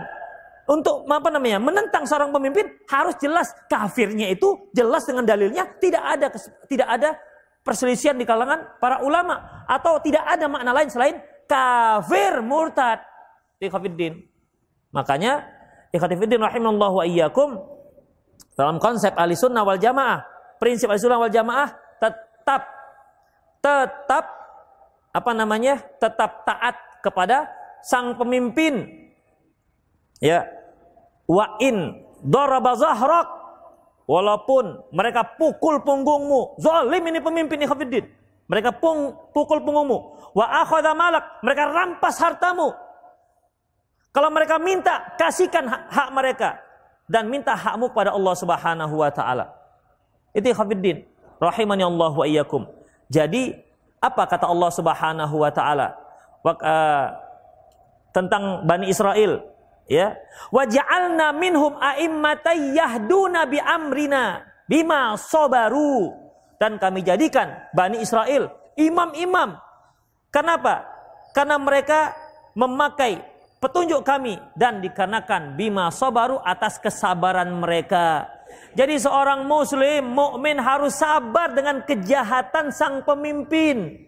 untuk apa namanya menentang seorang pemimpin harus jelas kafirnya itu jelas dengan dalilnya tidak ada tidak ada perselisihan di kalangan para ulama atau tidak ada makna lain selain kafir murtad. Ikhafidin makanya ikhafidin rahimallahu wa iyyakum dalam konsep ahli sunnah wal jamaah prinsip ahli sunnah wal jamaah tetap tetap apa namanya tetap taat kepada sang pemimpin. Ya. Wa in daraba zahrak walaupun mereka pukul punggungmu. Zalim ini pemimpin ikhwatiddin mereka pung, pukul punggungmu. Wa akhadha malak. Mereka rampas hartamu. Kalau mereka minta kasihkan hak, hak mereka. Dan minta hakmu kepada Allah Subhanahu wa taala. Itu ikhwatiddin rahimani Allah wa iyyakum. Jadi apa kata Allah Subhanahu wa taala? Uh, tentang Bani Israel ya. Waja'alna minhum a'immatan yahduna bi amrina bima sabaru. Dan kami jadikan Bani Israel imam-imam. Kenapa? Karena mereka memakai petunjuk kami dan dikarenakan bima sabaru atas kesabaran mereka. Jadi seorang muslim mukmin harus sabar dengan kejahatan sang pemimpin.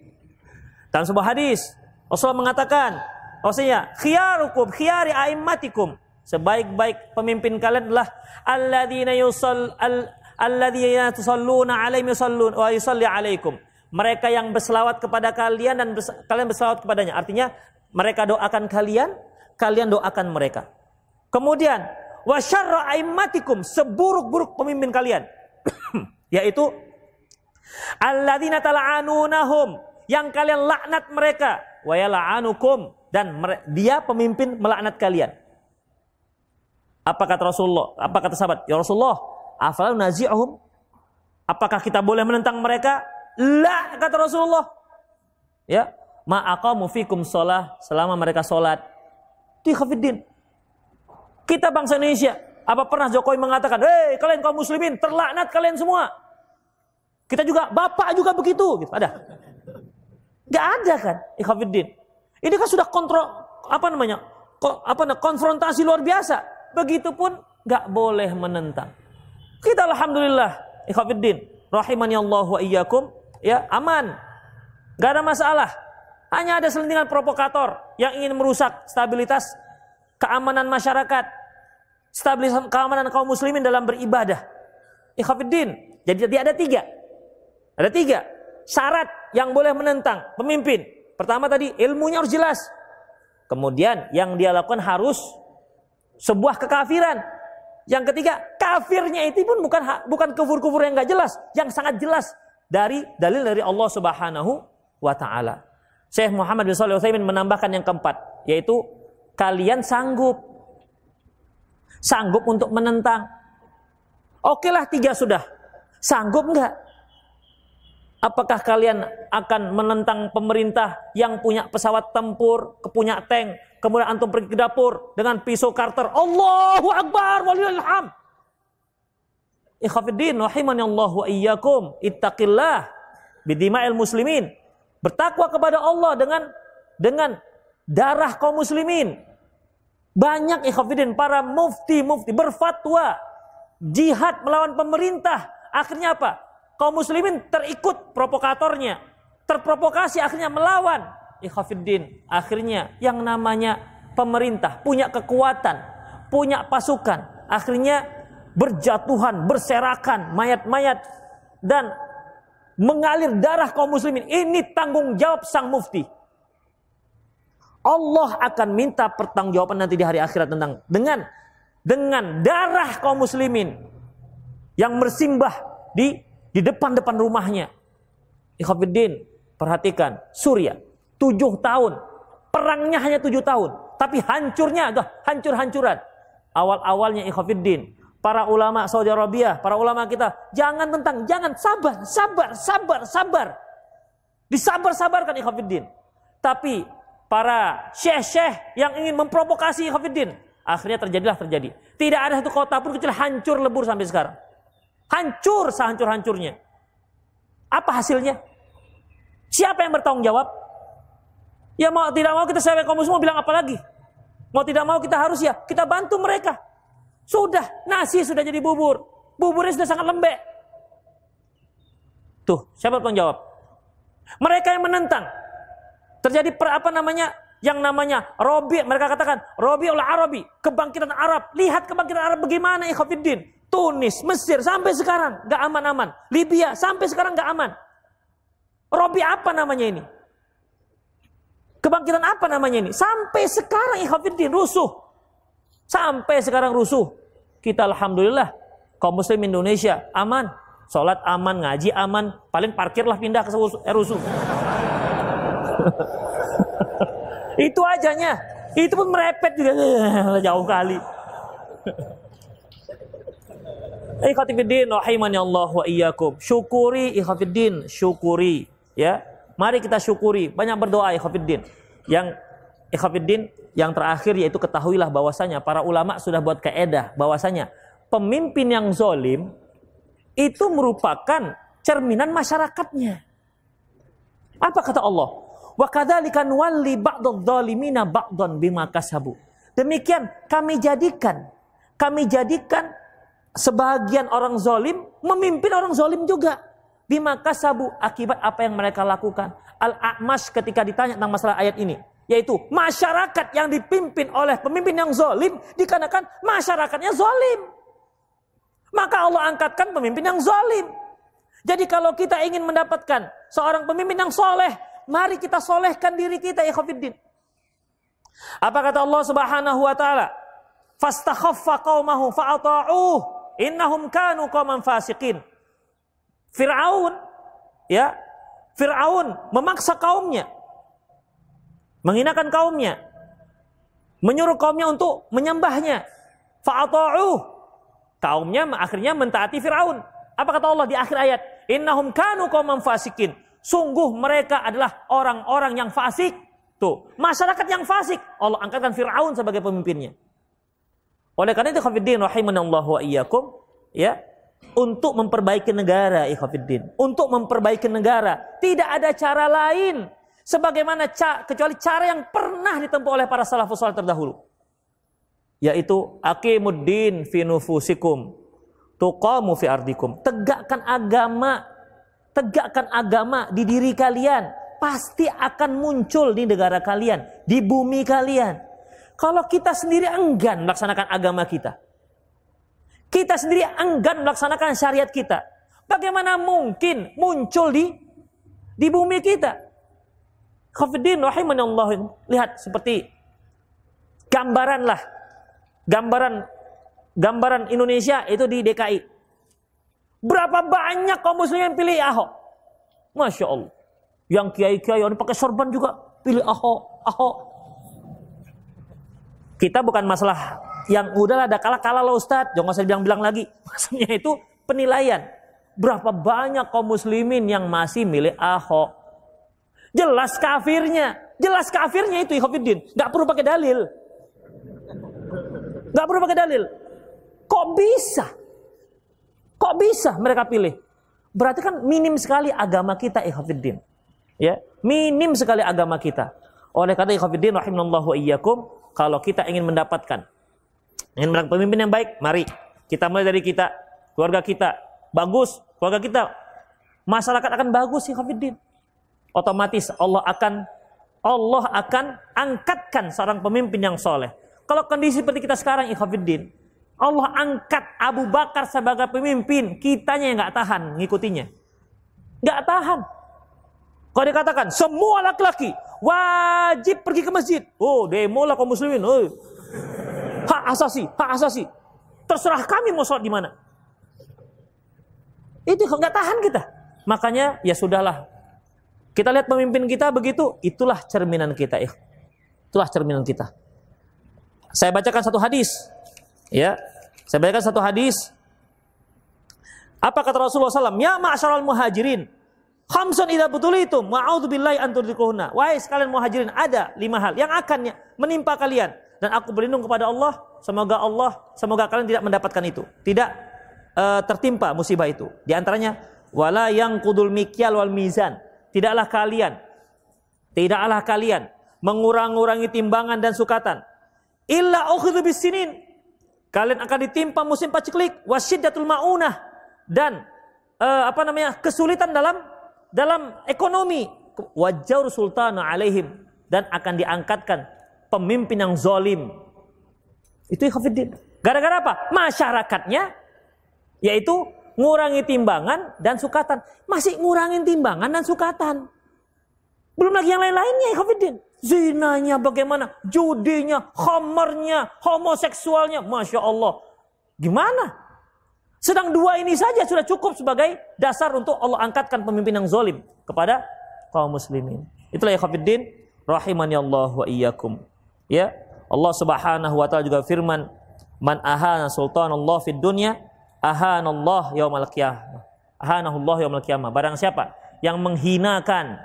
Dan sebuah hadis Rasulullah mengatakan Maksudnya, khiyarukum khiyari a'immatikum. Sebaik-baik pemimpin kalian adalah alladzina yusall al, alladzina tusalluna alaihim yusallun wa yusalli alaikum. Mereka yang berselawat kepada kalian dan bers, kalian berselawat kepadanya. Artinya mereka doakan kalian, kalian doakan mereka. Kemudian wa syarra a'immatikum, seburuk-buruk pemimpin kalian. yaitu alladzina tal'anunahum, yang kalian laknat mereka wa yal'anukum dan dia pemimpin melaknat kalian. Apa kata Rasulullah? Apa kata sahabat? Ya Rasulullah, afalan nazi'uhum? Apakah kita boleh menentang mereka? La kata Rasulullah. Ya, ma'aqamu fikum sholah selama mereka sholat. Itu khafiddin. Kita bangsa Indonesia, apa pernah Jokowi mengatakan, hei kalian kaum muslimin, terlaknat kalian semua. Kita juga, bapak juga begitu. Gitu. Ada? Gak ada kan, ikhwafiddin. Ini kan sudah kontrol, apa namanya, apa namanya, konfrontasi luar biasa. Begitupun gak boleh menentang. Kita alhamdulillah, ikhwafiddin, rahimani Allah wa iyyakum, ya aman. Gak ada masalah. Hanya ada selentingan provokator yang ingin merusak stabilitas keamanan masyarakat, stabilitas keamanan kaum muslimin dalam beribadah. Ikhafidin. Jadi dia ada tiga. Ada tiga syarat yang boleh menentang pemimpin. Pertama tadi ilmunya harus jelas. Kemudian yang dia lakukan harus sebuah kekafiran. Yang ketiga, kafirnya itu pun bukan bukan kufur-kufur yang nggak jelas, yang sangat jelas dari dalil dari Allah Subhanahu wa taala. Syekh Muhammad bin Shalih Utsaimin menambahkan yang keempat, yaitu kalian sanggup. Sanggup untuk menentang. Oke lah tiga sudah. Sanggup enggak? Apakah kalian akan menentang pemerintah yang punya pesawat tempur, punya tank, kemudian antum pergi ke dapur dengan pisau Carter, Allahu Akbar, walillahilham. Ikhafidin, rahimani Allah wa iyyakum, ittaqillah bidima'il muslimin. Bertakwa kepada Allah dengan dengan darah kaum muslimin. Banyak ikhafidin para mufti-mufti berfatwa jihad melawan pemerintah. Akhirnya apa? Kaum muslimin terikut provokatornya. Terprovokasi akhirnya melawan. Ikhafidin. Akhirnya yang namanya pemerintah punya kekuatan. Punya pasukan. Akhirnya berjatuhan, berserakan mayat-mayat. Dan mengalir darah kaum muslimin. Ini tanggung jawab sang mufti. Allah akan minta pertanggungjawaban nanti di hari akhirat tentang dengan dengan darah kaum muslimin yang bersimbah di di depan-depan rumahnya. Ikhwafiddin, perhatikan, Surya, tujuh tahun, perangnya hanya tujuh tahun, tapi hancurnya, hancur-hancuran. Awal-awalnya Ikhwafiddin, para ulama Saudi Arabia, para ulama kita, jangan tentang, jangan sabar, sabar, sabar, sabar. Disabar-sabarkan Ikhwafiddin. Tapi para syekh-syekh yang ingin memprovokasi Hafidin. Akhirnya terjadilah terjadi. Tidak ada satu kota pun kecil hancur lebur sampai sekarang. Hancur sehancur-hancurnya. Apa hasilnya? Siapa yang bertanggung jawab? Ya mau tidak mau kita sampai kaum semua bilang apa lagi? Mau tidak mau kita harus ya kita bantu mereka. Sudah nasi sudah jadi bubur. Buburnya sudah sangat lembek. Tuh, siapa bertanggung jawab? Mereka yang menentang. Terjadi per, apa namanya? Yang namanya Robi, mereka katakan Robi oleh Arabi, kebangkitan Arab. Lihat kebangkitan Arab bagaimana ikhwafiddin. Tunis, Mesir sampai sekarang gak aman-aman. Libya sampai sekarang gak aman. Robi apa namanya ini? Kebangkitan apa namanya ini? Sampai sekarang ikhwafiddin rusuh. Sampai sekarang rusuh. Kita alhamdulillah kaum muslim Indonesia aman. Sholat aman, ngaji aman. Paling parkirlah pindah ke rusuh. itu ajanya. Itu pun merepet juga jauh kali. Ikhwatifiddin rahimani Allah wa iyyakum. Syukuri ikhwatifiddin, syukuri ya. Mari kita syukuri, banyak berdoa ikhwatifiddin. Yang ikhwatifiddin yang terakhir yaitu ketahuilah bahwasanya para ulama sudah buat kaedah bahwasanya pemimpin yang zolim itu merupakan cerminan masyarakatnya. Apa kata Allah? Wa kadzalika nuwalli ba'dadh-dhalimina ba'dhan bima kasabu. Demikian kami jadikan kami jadikan sebagian orang zolim memimpin orang zolim juga. Bima kasabu akibat apa yang mereka lakukan. Al-A'mash ketika ditanya tentang masalah ayat ini. Yaitu masyarakat yang dipimpin oleh pemimpin yang zolim dikarenakan masyarakatnya zolim. Maka Allah angkatkan pemimpin yang zolim. Jadi kalau kita ingin mendapatkan seorang pemimpin yang soleh, mari kita solehkan diri kita ya khafiddin. Apa kata Allah Subhanahu wa taala? Fastakhaffa qaumahu fa'ata'uh innahum kanu qauman fasiqin. Firaun ya, Firaun memaksa kaumnya. Menghinakan kaumnya. Menyuruh kaumnya untuk menyembahnya. Fa'ata'uh. Kaumnya akhirnya mentaati Firaun. Apa kata Allah di akhir ayat? Innahum kanu qauman fasikin. Sungguh mereka adalah orang-orang yang fasik. Tuh, masyarakat yang fasik. Allah angkatkan Fir'aun sebagai pemimpinnya. Oleh karena itu khafiddin rahimanallahu wa iyyakum ya untuk memperbaiki negara ikhwafiddin untuk memperbaiki negara. Tidak ada cara lain. Sebagaimana ca kecuali cara yang pernah ditempuh oleh para salafus salih terdahulu. Yaitu aqimuddin fi nufusikum tuqamu fi ardikum. Tegakkan agama. Tegakkan agama di diri kalian. Pasti akan muncul di negara kalian di bumi kalian kalau kita sendiri enggan melaksanakan agama kita. Kita sendiri enggan melaksanakan syariat kita. Bagaimana mungkin muncul di di bumi kita? Khafidin rahimanallah. Lihat seperti gambaran lah. Gambaran gambaran Indonesia itu di DKI. Berapa banyak kaum muslim yang pilih Ahok? Masya Allah. Yang kiai-kiai yang pakai sorban juga pilih Ahok, Ahok. Kita bukan masalah yang udah ada kalah kalah lo Ustadz, jangan usah bilang-bilang lagi. Maksudnya itu penilaian. Berapa banyak kaum muslimin yang masih milih Ahok? Jelas kafirnya, jelas kafirnya itu Ikhwanuddin. Gak perlu pakai dalil. Gak perlu pakai dalil. Kok bisa? Kok bisa mereka pilih? Berarti kan minim sekali agama kita Ikhwanuddin. Ya, minim sekali agama kita. Oleh karena Ikhwanuddin rahimallahu iyyakum, kalau kita ingin mendapatkan ingin mendapatkan pemimpin yang baik, mari kita mulai dari kita, keluarga kita bagus, keluarga kita masyarakat akan bagus sih Khafidin. Otomatis Allah akan Allah akan angkatkan seorang pemimpin yang soleh. Kalau kondisi seperti kita sekarang, Ikhafiddin, Allah angkat Abu Bakar sebagai pemimpin, kitanya yang nggak tahan ngikutinya. Nggak tahan. Kalau dikatakan semua laki-laki wajib pergi ke masjid. Oh, demo lah kaum muslimin. Oh. Hak asasi, hak asasi. Terserah kami mau sholat di mana. Itu nggak tahan kita. Makanya ya sudahlah. Kita lihat pemimpin kita begitu, itulah cerminan kita. Itulah cerminan kita. Saya bacakan satu hadis. Ya, saya bacakan satu hadis. Apa kata Rasulullah SAW? Ya ma'asyaral muhajirin. Khamsun idza butulitum ma'udzubillahi an tudrikuhunna. Wahai sekalian muhajirin, ada lima hal yang akan menimpa kalian dan aku berlindung kepada Allah, semoga Allah, semoga kalian tidak mendapatkan itu. Tidak uh, tertimpa musibah itu. Di antaranya wala yang kudul mikyal wal mizan. Tidaklah kalian tidaklah kalian mengurang-urangi timbangan dan sukatan. Illa ukhidhu bisinin. Kalian akan ditimpa musim paceklik, wasyiddatul maunah dan uh, apa namanya? kesulitan dalam dalam ekonomi wajar sultana alaihim dan akan diangkatkan pemimpin yang zalim. Itu Khafiddin. Gara-gara apa? Masyarakatnya yaitu ngurangi timbangan dan sukatan. Masih ngurangin timbangan dan sukatan. Belum lagi yang lain-lainnya Khafiddin. Zinanya bagaimana? Judinya, khamarnya, homoseksualnya. Masya Allah. Gimana? Sedang dua ini saja sudah cukup sebagai dasar untuk Allah angkatkan pemimpin yang zalim kepada kaum muslimin. Itulah ya khafiddin rahimani Allah wa iyyakum. Ya, Allah Subhanahu wa taala juga firman, "Man ahana sultan Allah fid dunya, ahana Allah yaumal qiyamah." Ahanahu Allah yaumal qiyamah. Barang siapa yang menghinakan,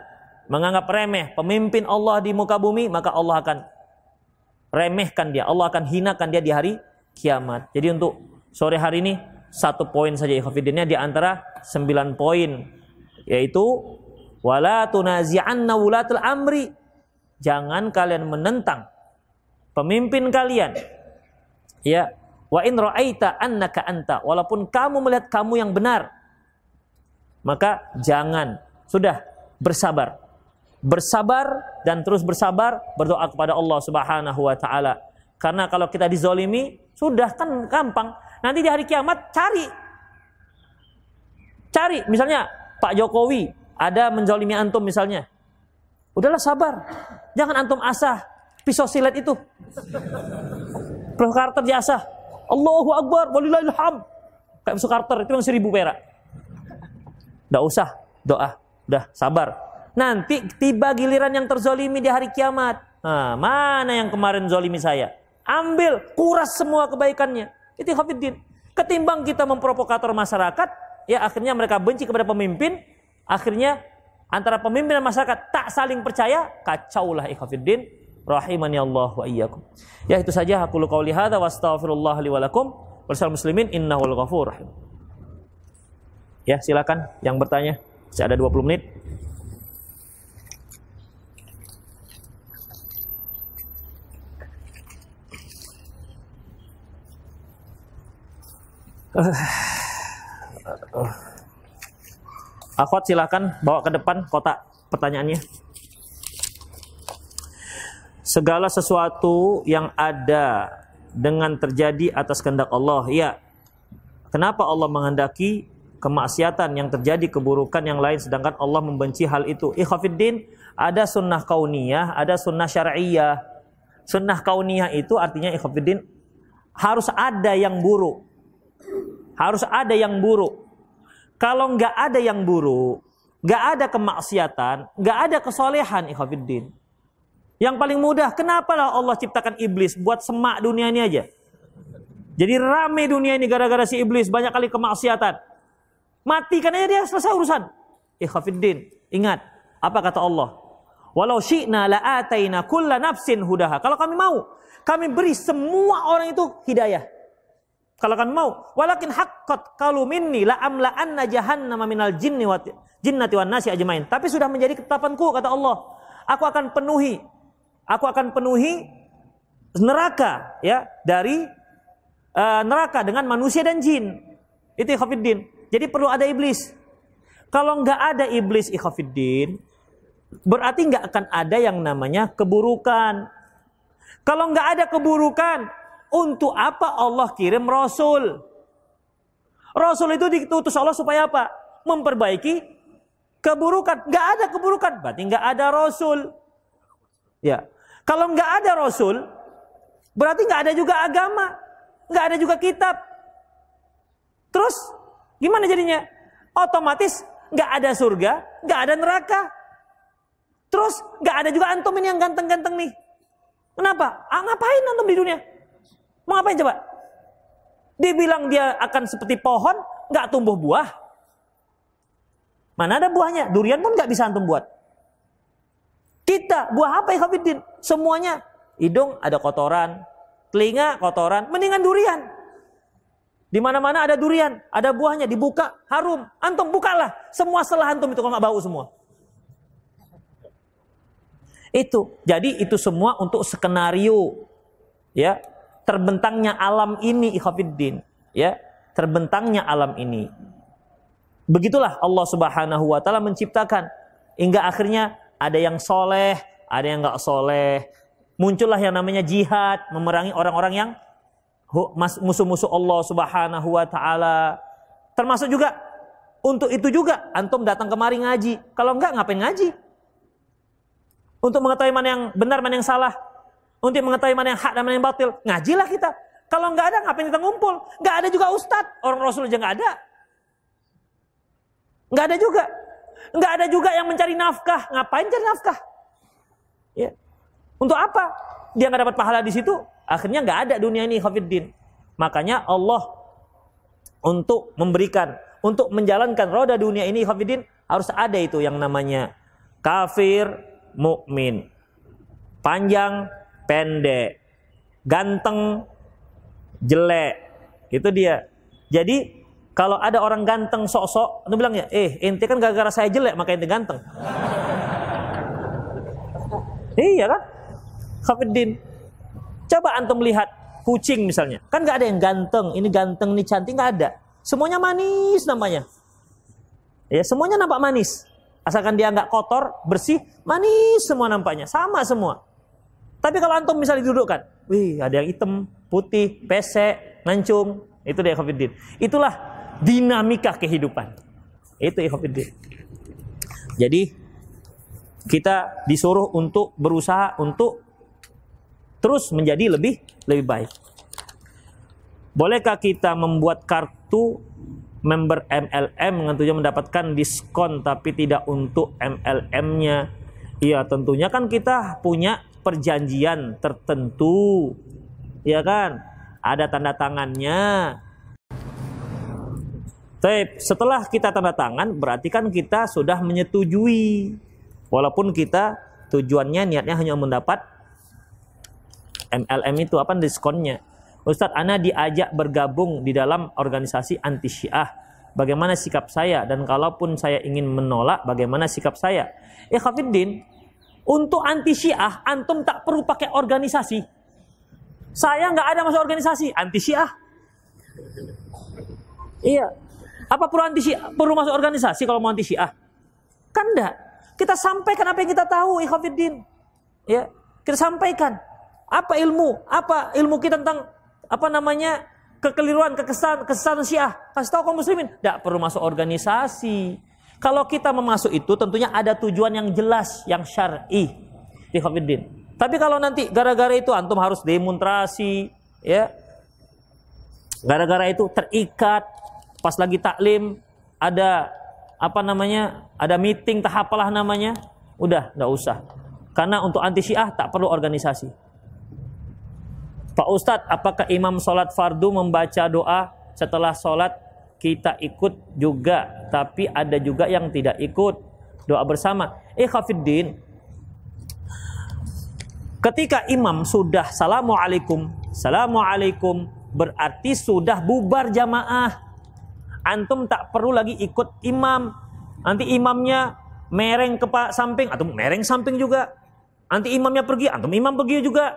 menganggap remeh pemimpin Allah di muka bumi, maka Allah akan remehkan dia. Allah akan hinakan dia di hari kiamat. Jadi untuk sore hari ini satu poin saja ikhwafidinnya di antara sembilan poin yaitu wala tunazi'anna wulatul amri. Jangan kalian menentang pemimpin kalian. Ya wa in ra'aita annaka anta. Walaupun kamu melihat kamu yang benar maka jangan. Sudah bersabar. Bersabar dan terus bersabar berdoa kepada Allah Subhanahu wa taala. Karena kalau kita dizolimi sudah kan gampang Nanti di hari kiamat cari. Cari, misalnya Pak Jokowi ada menzolimi antum misalnya. Udahlah sabar. Jangan antum asah pisau silet itu. Prof Carter diasah. Allahu Akbar, walillahilham. Kayak Prof Carter itu yang seribu perak. Tidak usah doa. Udah sabar. Nanti tiba giliran yang terzolimi di hari kiamat. Nah, mana yang kemarin zolimi saya? Ambil, kuras semua kebaikannya. Itu Hafiddin. Ketimbang kita memprovokator masyarakat, ya akhirnya mereka benci kepada pemimpin, akhirnya antara pemimpin dan masyarakat tak saling percaya, kacaulah ikhafidin rahimani Allah wa iyyakum. Ya itu saja aku qauli hadza wa astaghfirullah li wa lakum. muslimin innahul ghafur rahim. Ya, silakan yang bertanya. Masih ada 20 menit. Akhwat silakan bawa ke depan kotak pertanyaannya. Segala sesuatu yang ada dengan terjadi atas kehendak Allah. Ya. Kenapa Allah menghendaki kemaksiatan yang terjadi keburukan yang lain sedangkan Allah membenci hal itu? Ikhafiddin, ada sunnah kauniyah, ada sunnah syar'iyah. Sunnah kauniyah itu artinya ikhafiddin harus ada yang buruk. Harus ada yang buruk. Kalau nggak ada yang buruk, nggak ada kemaksiatan, nggak ada kesolehan, ikhwafiddin. Yang paling mudah, kenapa lah Allah ciptakan iblis buat semak dunia ini aja? Jadi rame dunia ini gara-gara si iblis, banyak kali kemaksiatan. Matikan aja dia, selesai urusan. Ikhwafiddin, ingat, apa kata Allah? Walau syi'na la'ataina kulla nafsin hudaha. Kalau kami mau, kami beri semua orang itu hidayah. Kalau kan mau, walakin haqqat kalau minni la amla anna jahannama minal jinni wa jinnati wan nasi ajmain. Tapi sudah menjadi ketetapanku kata Allah. Aku akan penuhi aku akan penuhi neraka ya dari uh, neraka dengan manusia dan jin. Itu ikhafiddin. Jadi perlu ada iblis. Kalau nggak ada iblis ikhafiddin, berarti nggak akan ada yang namanya keburukan. Kalau nggak ada keburukan, untuk apa Allah kirim Rasul? Rasul itu ditutus Allah supaya apa? Memperbaiki keburukan. Gak ada keburukan, berarti gak ada Rasul. Ya, kalau gak ada Rasul, berarti gak ada juga agama, gak ada juga kitab. Terus gimana jadinya? Otomatis gak ada surga, gak ada neraka. Terus gak ada juga antum ini yang ganteng-ganteng nih. Kenapa? Ah, ngapain antum di dunia? Mau ngapain coba? Dibilang dia akan seperti pohon, nggak tumbuh buah. Mana ada buahnya? Durian pun nggak bisa antum buat. Kita, buah apa ya Khafidin? Semuanya. Hidung ada kotoran, telinga kotoran, mendingan durian. Di mana-mana ada durian, ada buahnya, dibuka, harum. Antum bukalah, semua setelah antum itu kalau nggak bau semua. Itu. Jadi itu semua untuk skenario. Ya, terbentangnya alam ini ikhafiddin ya terbentangnya alam ini. Begitulah Allah Subhanahu wa taala menciptakan. Hingga akhirnya ada yang soleh ada yang nggak soleh. Muncullah yang namanya jihad memerangi orang-orang yang musuh-musuh Allah Subhanahu wa taala. Termasuk juga untuk itu juga antum datang kemari ngaji. Kalau enggak ngapain ngaji? Untuk mengetahui mana yang benar mana yang salah untuk mengetahui mana yang hak dan mana yang batil. Ngajilah kita. Kalau nggak ada, ngapain kita ngumpul? Nggak ada juga ustadz. Orang Rasul aja nggak ada. Nggak ada juga. Nggak ada juga yang mencari nafkah. Ngapain cari nafkah? Ya. Untuk apa? Dia nggak dapat pahala di situ. Akhirnya nggak ada dunia ini Khafiddin. Makanya Allah untuk memberikan, untuk menjalankan roda dunia ini Khafiddin harus ada itu yang namanya kafir, mukmin, panjang, pendek, ganteng, jelek. Itu dia. Jadi kalau ada orang ganteng sok-sok, itu bilang ya, eh ente kan gara-gara saya jelek maka ente ganteng. iya kan? Khafiddin. Coba antum lihat kucing misalnya. Kan nggak ada yang ganteng, ini ganteng, ini cantik nggak ada. Semuanya manis namanya. Ya, semuanya nampak manis. Asalkan dia nggak kotor, bersih, manis semua nampaknya. Sama semua. Tapi kalau antum misalnya didudukkan, wih ada yang hitam, putih, pesek, ngancung, itu dia ikhwafiddin. Itulah dinamika kehidupan. Itu ikhwafiddin. Jadi kita disuruh untuk berusaha untuk terus menjadi lebih lebih baik. Bolehkah kita membuat kartu member MLM dengan tujuan mendapatkan diskon tapi tidak untuk MLM-nya? Iya, tentunya kan kita punya perjanjian tertentu. Ya kan? Ada tanda tangannya. Tapi setelah kita tanda tangan, berarti kan kita sudah menyetujui. Walaupun kita tujuannya niatnya hanya mendapat MLM itu apa diskonnya. Ustadz, Ana diajak bergabung di dalam organisasi anti Syiah. Bagaimana sikap saya dan kalaupun saya ingin menolak, bagaimana sikap saya? Ikhwafiddin, untuk anti Syiah antum tak perlu pakai organisasi. Saya nggak ada masuk organisasi anti Syiah. Iya. Apa perlu anti Syiah? Perlu masuk organisasi kalau mau anti Syiah? Kan enggak. Kita sampaikan apa yang kita tahu, ikhwafiddin. Ya, kita sampaikan apa ilmu, apa ilmu kita tentang apa namanya kekeliruan, kekesan, kesesatan Syiah. Kasih tahu kaum muslimin, tidak perlu masuk organisasi. Kalau kita memasuk itu tentunya ada tujuan yang jelas, yang syar'i. Ikhwafiddin. Tapi kalau nanti gara-gara itu antum harus demonstrasi, ya. Gara-gara itu terikat pas lagi taklim ada apa namanya? Ada meeting tahap apalah namanya. Udah, nggak usah. Karena untuk anti Syiah tak perlu organisasi. Pak Ustadz, apakah imam sholat fardu membaca doa setelah sholat kita ikut juga, tapi ada juga yang tidak ikut doa bersama. Eh Khafiddin, ketika imam sudah salamualaikum, salamualaikum, berarti sudah bubar jamaah. Antum tak perlu lagi ikut imam. Nanti imamnya mereng ke pak samping, atau mereng samping juga. Nanti imamnya pergi, antum imam pergi juga.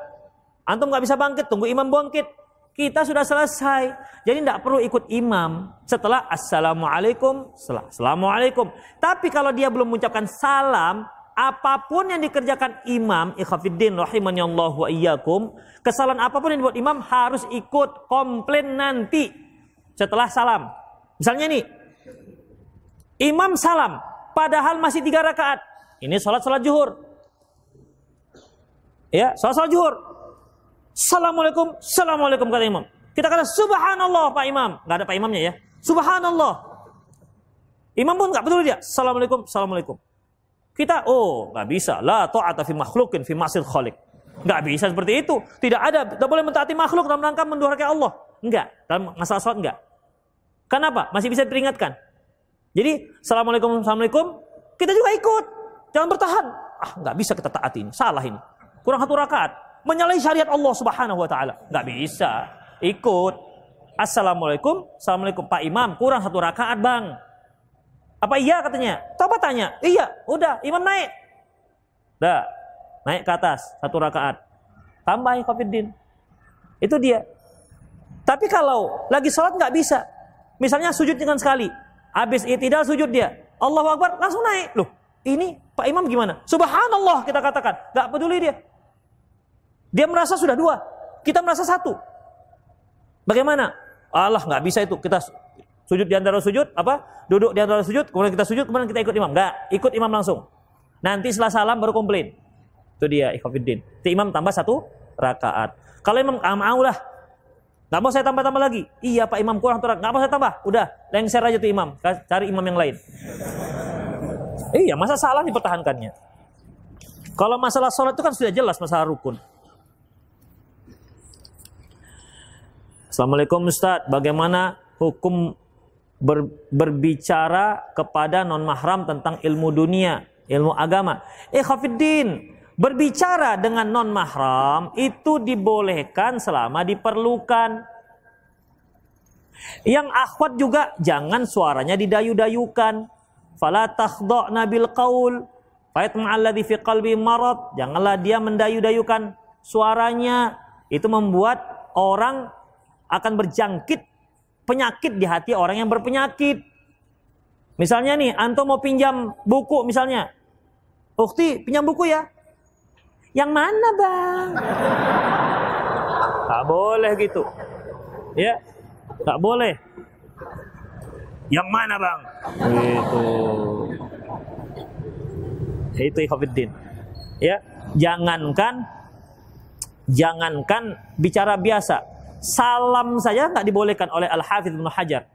Antum nggak bisa bangkit, tunggu imam bangkit. Kita sudah selesai. Jadi tidak perlu ikut imam setelah assalamualaikum, setelah assalamualaikum. Tapi kalau dia belum mengucapkan salam, apa pun yang dikerjakan imam, ikhafiddin Allah wa iyyakum, kesalahan apa pun yang dibuat imam harus ikut komplain nanti setelah salam. Misalnya nih, imam salam, padahal masih tiga rakaat. Ini sholat sholat juhur. Ya, sholat sholat juhur. Assalamualaikum, Assalamualaikum kata imam. Kita kata Subhanallah Pak Imam. Gak ada Pak Imamnya ya. Subhanallah. Imam pun gak peduli dia. Assalamualaikum, Assalamualaikum. Kita, oh gak bisa. La ta'ata fi makhlukin fi masil khalik. Gak bisa seperti itu. Tidak ada. Tidak boleh mentaati makhluk dalam rangka mendurhakai Allah. Enggak. Dalam masalah sholat enggak. Kenapa? Masih bisa diperingatkan. Jadi, Assalamualaikum, Assalamualaikum. Kita juga ikut. Jangan bertahan. Ah, nggak bisa kita taati ini. Salah ini. Kurang satu rakaat menyalahi syariat Allah Subhanahu wa taala. Enggak bisa. Ikut. Assalamualaikum. Assalamualaikum Pak Imam, kurang satu rakaat, Bang. Apa iya katanya? Coba tanya. Iya, udah, imam naik. Udah, naik ke atas satu rakaat. Tambah Khofiddin. Itu dia. Tapi kalau lagi sholat nggak bisa. Misalnya sujud dengan sekali. Habis itidal sujud dia. Allah Akbar langsung naik. Loh, ini Pak Imam gimana? Subhanallah kita katakan. Nggak peduli dia. Dia merasa sudah dua, kita merasa satu. Bagaimana? Allah nggak bisa itu. Kita sujud di antara sujud, apa? Duduk di antara sujud, kemudian kita sujud, kemudian kita ikut imam. Nggak, ikut imam langsung. Nanti setelah salam baru komplain. Itu dia ikhwafiddin. Itu imam tambah satu rakaat. Kalau imam ah, mau lah, nggak mau saya tambah-tambah lagi. Iya Pak Imam kurang turun, nggak mau saya tambah. Udah, lengser aja tuh imam, cari imam yang lain. Iya, masa salah dipertahankannya. Kalau masalah sholat itu kan sudah jelas masalah rukun. Assalamualaikum Ustaz, bagaimana hukum ber, berbicara kepada non mahram tentang ilmu dunia, ilmu agama? Eh Khafiddin, berbicara dengan non mahram itu dibolehkan selama diperlukan. Yang akhwat juga jangan suaranya didayu-dayukan. Fala takhdha'na bil qaul fayatma'alladzi fi qalbi marad. Janganlah dia mendayu-dayukan suaranya. Itu membuat orang akan berjangkit penyakit di hati orang yang berpenyakit. Misalnya nih, antum mau pinjam buku misalnya. Ukti, pinjam buku ya. Yang mana bang? Tak boleh gitu. Ya, tak boleh. Yang mana bang? Itu. Itu ikhwafiddin. Ya, jangankan jangankan bicara biasa salam saja nggak dibolehkan oleh Al-Hafidh Ibnu Hajar.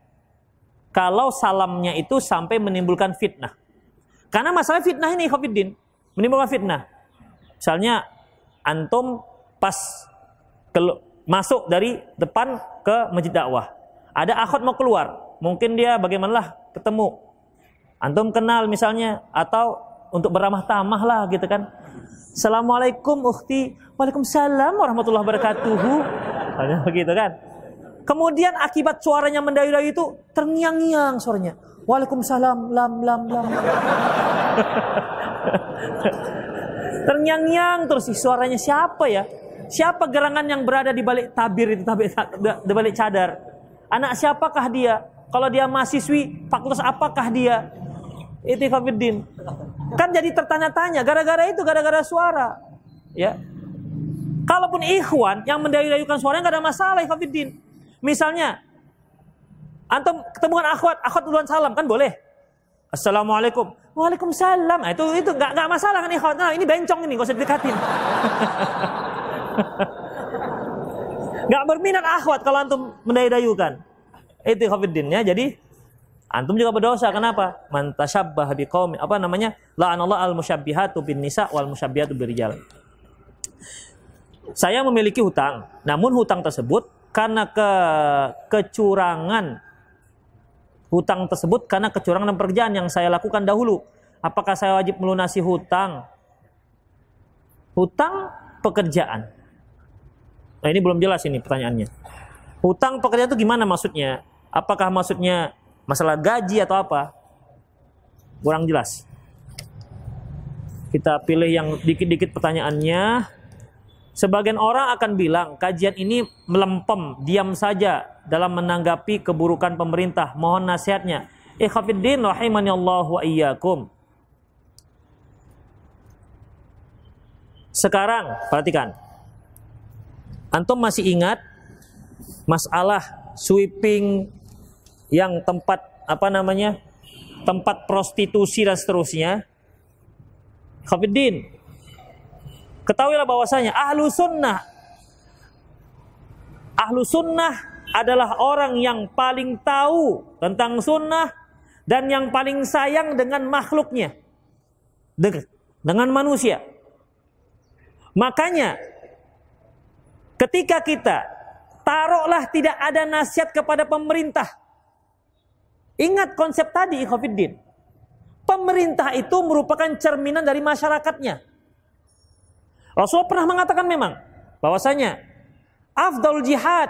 Kalau salamnya itu sampai menimbulkan fitnah. Karena masalah fitnah ini Khofiddin, menimbulkan fitnah. Misalnya antum pas masuk dari depan ke masjid dakwah. Ada akhwat mau keluar. mungkin dia bagaimanalah ketemu. Antum kenal misalnya atau untuk beramah tamah lah gitu kan. Assalamualaikum ukhti. Waalaikumsalam warahmatullahi wabarakatuh. Hanya begitu kan. Kemudian akibat suaranya mendayu-dayu itu terngiang-ngiang suaranya. Waalaikumsalam lam lam lam. terngiang-ngiang terus suaranya siapa ya? Siapa gerangan yang berada di balik tabir itu, tabir, di balik cadar? Anak siapakah dia? Kalau dia mahasiswi, fakultas apakah dia? Itu Ikhwanuddin. Kan jadi tertanya-tanya, gara-gara itu, gara-gara suara. Ya. Kalaupun ikhwan yang mendayu-dayukan suaranya nggak ada masalah Ikhwanuddin. Misalnya, antum ketemu dengan akhwat, akhwat duluan salam, kan boleh? Assalamualaikum. Waalaikumsalam. Nah, itu itu nggak nggak masalah kan ikhwan. Nah, ini bencong ini, gak usah didekatin. Gak berminat akhwat kalau antum mendayu-dayukan. Itu khafiddin ya. Jadi antum juga berdosa. Kenapa? Man tasyabbah biqaumin apa namanya? La'anallahu al-musyabbihatu bin nisa wal musyabbihatu birijal. Saya memiliki hutang, namun hutang tersebut karena ke kecurangan hutang tersebut karena kecurangan pekerjaan yang saya lakukan dahulu. Apakah saya wajib melunasi hutang? Hutang pekerjaan. Nah ini belum jelas ini pertanyaannya. Hutang pekerjaan itu gimana maksudnya? Apakah maksudnya masalah gaji atau apa? Kurang jelas. Kita pilih yang dikit-dikit pertanyaannya. Sebagian orang akan bilang kajian ini melempem, diam saja dalam menanggapi keburukan pemerintah. Mohon nasihatnya. Ikhafiddin rahimani Allah wa iyyakum. Sekarang, perhatikan. Antum masih ingat masalah sweeping yang tempat apa namanya? tempat prostitusi dan seterusnya. Khafiddin. Ketahuilah bahwasanya ahlu sunnah ahlu sunnah adalah orang yang paling tahu tentang sunnah dan yang paling sayang dengan makhluknya dengan manusia makanya Ketika kita taruhlah tidak ada nasihat kepada pemerintah. Ingat konsep tadi Ikhofiddin. Pemerintah itu merupakan cerminan dari masyarakatnya. Rasulullah pernah mengatakan memang bahwasanya afdal jihad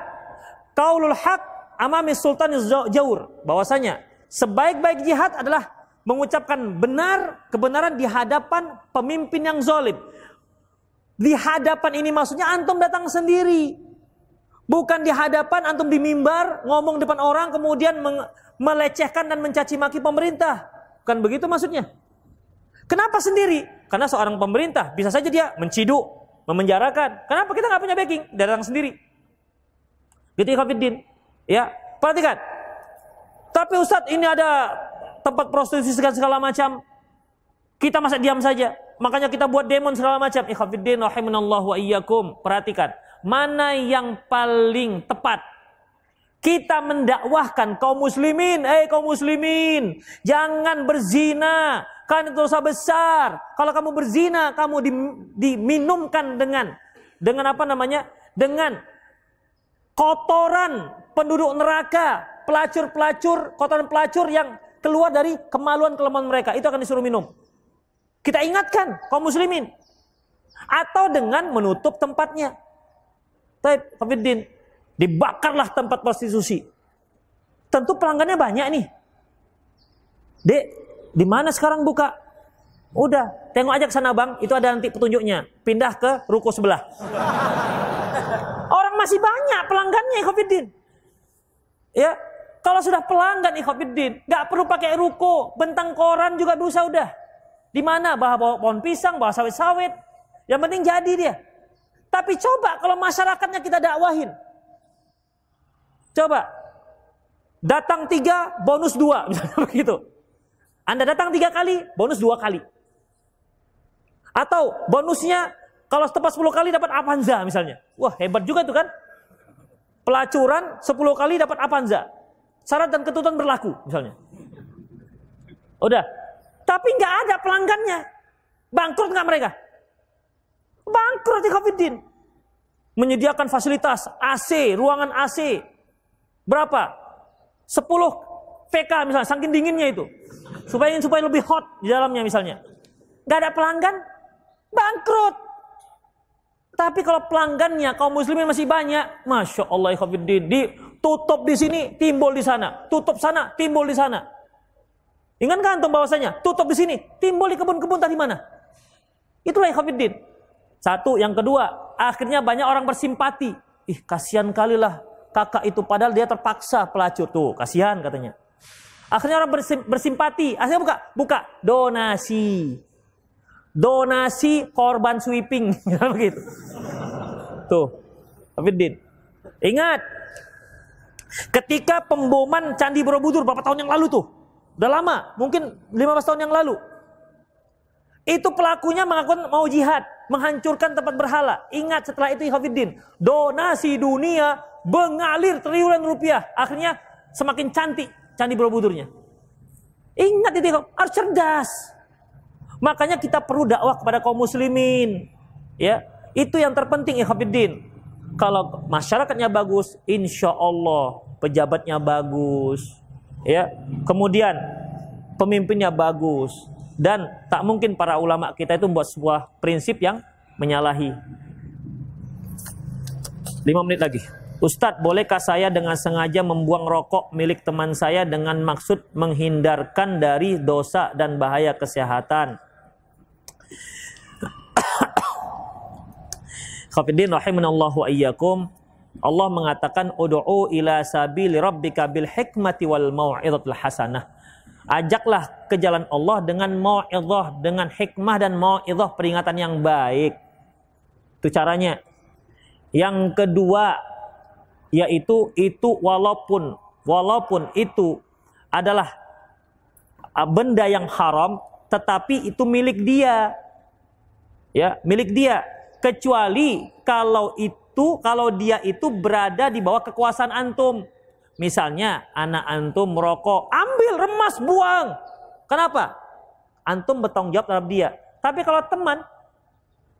kaulul haq amami sultan jaur bahwasanya sebaik-baik jihad adalah mengucapkan benar kebenaran di hadapan pemimpin yang zalim di hadapan ini maksudnya antum datang sendiri. Bukan di hadapan antum di mimbar ngomong depan orang kemudian melecehkan dan mencaci maki pemerintah. Bukan begitu maksudnya. Kenapa sendiri? Karena seorang pemerintah bisa saja dia menciduk, memenjarakan. Kenapa kita nggak punya backing? Datang sendiri. Gitu Ikhwanuddin. Ya, perhatikan. Tapi Ustadz ini ada tempat prostitusi segala macam. Kita masa diam saja. Makanya kita buat demon segala macam. Ikhwafiddin rahimanallah wa iyyakum. Perhatikan, mana yang paling tepat? Kita mendakwahkan kaum muslimin, eh kaum muslimin, jangan berzina, kan itu dosa besar. Kalau kamu berzina, kamu diminumkan dengan dengan apa namanya? Dengan kotoran penduduk neraka, pelacur-pelacur, kotoran pelacur yang keluar dari kemaluan-kemaluan mereka. Itu akan disuruh minum. Kita ingatkan kaum muslimin. Atau dengan menutup tempatnya. Taib, Hafiddin. Dibakarlah tempat prostitusi. Tentu pelanggannya banyak nih. Dek, di mana sekarang buka? Udah, tengok aja ke sana bang, itu ada nanti petunjuknya. Pindah ke ruko sebelah. Orang masih banyak pelanggannya Ikhwanuddin. Ya, kalau sudah pelanggan Ikhwanuddin, nggak perlu pakai ruko, bentang koran juga bisa udah. Di mana? Bawa pohon pisang, bawa sawit-sawit. Yang penting jadi dia. Tapi coba kalau masyarakatnya kita dakwahin. Coba. Datang tiga, bonus dua. Misalnya begitu. Anda datang tiga kali, bonus dua kali. Atau bonusnya kalau tepat sepuluh kali dapat Avanza misalnya. Wah hebat juga tuh kan. Pelacuran sepuluh kali dapat Avanza. Syarat dan ketentuan berlaku misalnya. Udah, tapi nggak ada pelanggannya. Bangkrut nggak mereka? Bangkrut di Covidin. Menyediakan fasilitas AC, ruangan AC. Berapa? 10 VK misalnya, saking dinginnya itu. Supaya supaya lebih hot di dalamnya misalnya. Gak ada pelanggan, bangkrut. Tapi kalau pelanggannya kaum muslimin masih banyak, masya Allah ikhafidin, di tutup di sini, timbul di sana, tutup sana, timbul di sana. Ingat kan antum bahwasanya tutup di sini, timbul di kebun-kebun tadi mana? Itulah ikhafidin. Satu, yang kedua, akhirnya banyak orang bersimpati. Ih, kasihan kalilah kakak itu padahal dia terpaksa pelacur tuh, kasihan katanya. Akhirnya orang bersim, bersimpati. Akhirnya buka, buka donasi. Donasi korban sweeping, begitu. Tuh, Abidin. Ingat, ketika pemboman Candi Borobudur beberapa tahun yang lalu tuh, udah lama, mungkin 15 tahun yang lalu. Itu pelakunya mengaku mau jihad, menghancurkan tempat berhala. Ingat setelah itu Hafidin, donasi dunia mengalir triliunan rupiah. Akhirnya semakin cantik Candi Borobudurnya. Ingat itu harus cerdas. Makanya kita perlu dakwah kepada kaum muslimin. Ya, itu yang terpenting ikhwatiddin. Kalau masyarakatnya bagus, insya Allah pejabatnya bagus. Ya, kemudian pemimpinnya bagus dan tak mungkin para ulama kita itu membuat sebuah prinsip yang menyalahi. Lima menit lagi. Ustadz, bolehkah saya dengan sengaja membuang rokok milik teman saya dengan maksud menghindarkan dari dosa dan bahaya kesehatan? Khafidin rahimanallahu ayyakum. Allah mengatakan ud'u ila sabili rabbika bil hikmati wal mau'izatil hasanah. Ajaklah ke jalan Allah dengan mau'izah, dengan hikmah dan mau'izah peringatan yang baik. Itu caranya. Yang kedua, yaitu itu walaupun walaupun itu adalah benda yang haram tetapi itu milik dia. Ya milik dia. Kecuali kalau itu kalau dia itu berada di bawah kekuasaan antum. Misalnya anak antum merokok ambil remas buang. Kenapa? Antum bertanggung jawab terhadap dia. Tapi kalau teman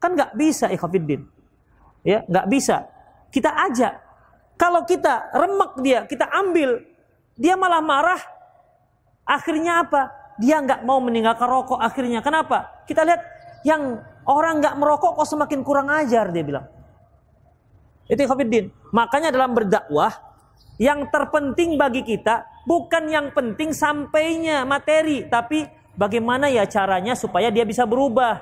kan nggak bisa ikhafidin ya nggak bisa. Kita ajak kalau kita remek dia, kita ambil, dia malah marah. Akhirnya apa? Dia nggak mau meninggalkan rokok akhirnya. Kenapa? Kita lihat yang orang nggak merokok kok semakin kurang ajar dia bilang. Itu Khofiddin. Makanya dalam berdakwah yang terpenting bagi kita bukan yang penting sampainya materi, tapi bagaimana ya caranya supaya dia bisa berubah.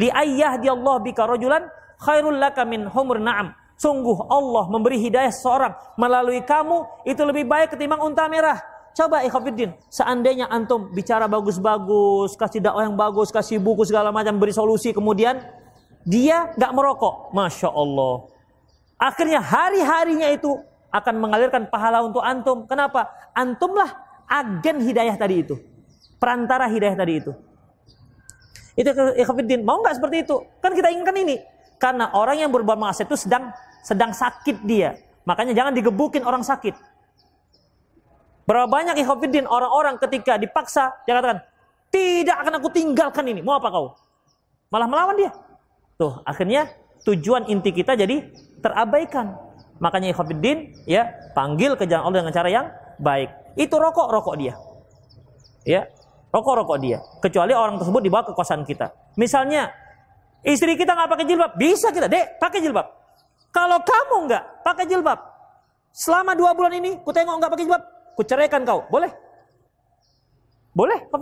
Li ayyah di Allah bika rajulan khairul laka min humur na'am. Sungguh Allah memberi hidayah seseorang melalui kamu itu lebih baik ketimbang unta merah. Coba ikhafidin, seandainya antum bicara bagus-bagus, kasih dakwah yang bagus, kasih buku segala macam, beri solusi, kemudian dia nggak merokok, masya Allah. Akhirnya hari-harinya itu akan mengalirkan pahala untuk antum. Kenapa? Antumlah agen hidayah tadi itu, perantara hidayah tadi itu. Itu ikhafidin, mau nggak seperti itu? Kan kita inginkan ini. Karena orang yang berbuat maksiat itu sedang sedang sakit dia. Makanya jangan digebukin orang sakit. Berapa banyak ikhwatiddin orang-orang ketika dipaksa dia katakan, "Tidak akan aku tinggalkan ini." Mau apa kau? Malah melawan dia. Tuh, akhirnya tujuan inti kita jadi terabaikan. Makanya ikhwatiddin ya, panggil ke jalan Allah dengan cara yang baik. Itu rokok, rokok dia. Ya, rokok, rokok dia. Kecuali orang tersebut dibawa ke kosan kita. Misalnya, istri kita nggak pakai jilbab, bisa kita, dek, pakai jilbab. Kalau kamu enggak pakai jilbab, selama dua bulan ini, ku tengok enggak pakai jilbab, ku ceraikan kau. Boleh? Boleh, Pak.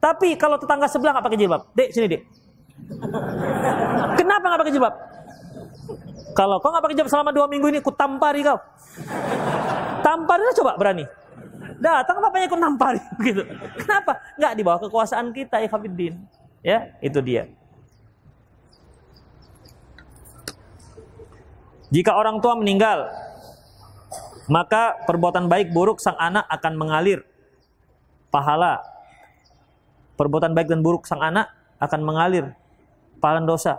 Tapi kalau tetangga sebelah enggak pakai jilbab, dek sini dek. Kenapa enggak pakai jilbab? Kalau kau enggak pakai jilbab selama dua minggu ini, ku tampari kau. Tamparilah coba berani. Datang bapaknya ku nampari gitu. Kenapa? Enggak di bawah kekuasaan kita ya Khafiddin. Ya, itu dia. Jika orang tua meninggal, maka perbuatan baik buruk sang anak akan mengalir pahala. Perbuatan baik dan buruk sang anak akan mengalir pahala dosa.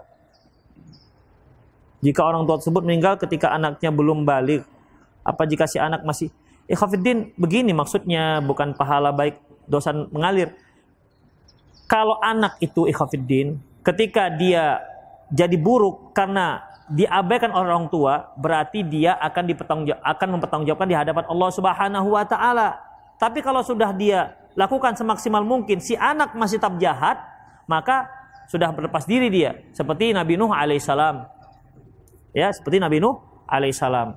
Jika orang tua tersebut meninggal ketika anaknya belum balik, apa jika si anak masih Ikhafiddin begini maksudnya bukan pahala baik dosa mengalir. Kalau anak itu Ikhafiddin ketika dia jadi buruk karena diabaikan orang tua, berarti dia akan dipertanggungjawab akan mempertanggungjawabkan di hadapan Allah Subhanahu wa taala. Tapi kalau sudah dia lakukan semaksimal mungkin, si anak masih tetap jahat, maka sudah berlepas diri dia seperti Nabi Nuh alaihissalam. Ya, seperti Nabi Nuh alaihissalam.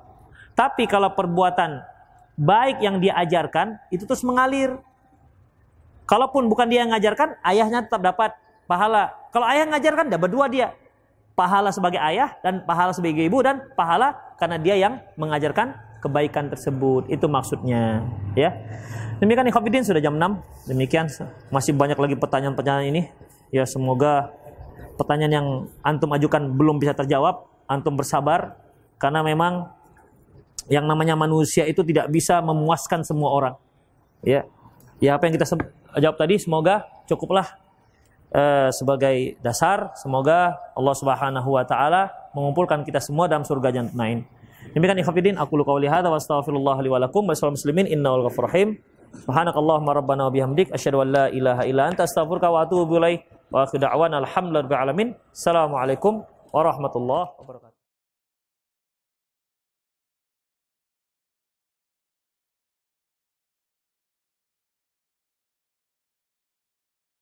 Tapi kalau perbuatan baik yang dia ajarkan itu terus mengalir. Kalaupun bukan dia yang mengajarkan, ayahnya tetap dapat pahala. Kalau ayah mengajarkan, dapat dua dia pahala sebagai ayah dan pahala sebagai ibu dan pahala karena dia yang mengajarkan kebaikan tersebut. Itu maksudnya, ya. Demikian ikhwatiddin sudah jam 6. Demikian masih banyak lagi pertanyaan-pertanyaan ini. Ya semoga pertanyaan yang antum ajukan belum bisa terjawab, antum bersabar karena memang yang namanya manusia itu tidak bisa memuaskan semua orang. Ya. Ya apa yang kita jawab tadi semoga cukuplah uh, sebagai dasar. Semoga Allah Subhanahu wa taala mengumpulkan kita semua dalam surga jantan nain. Demikian ikhwatiddin aku lu qauli hadza wa astaghfirullah li wa lakum wa muslimin innahu ghafurur rahim. Subhanakallahumma rabbana wa bihamdik asyhadu an la ilaha illa anta astaghfiruka wa atubu ilaik. Wa akhiru da'wana alhamdulillahi alamin. Assalamualaikum warahmatullahi wabarakatuh.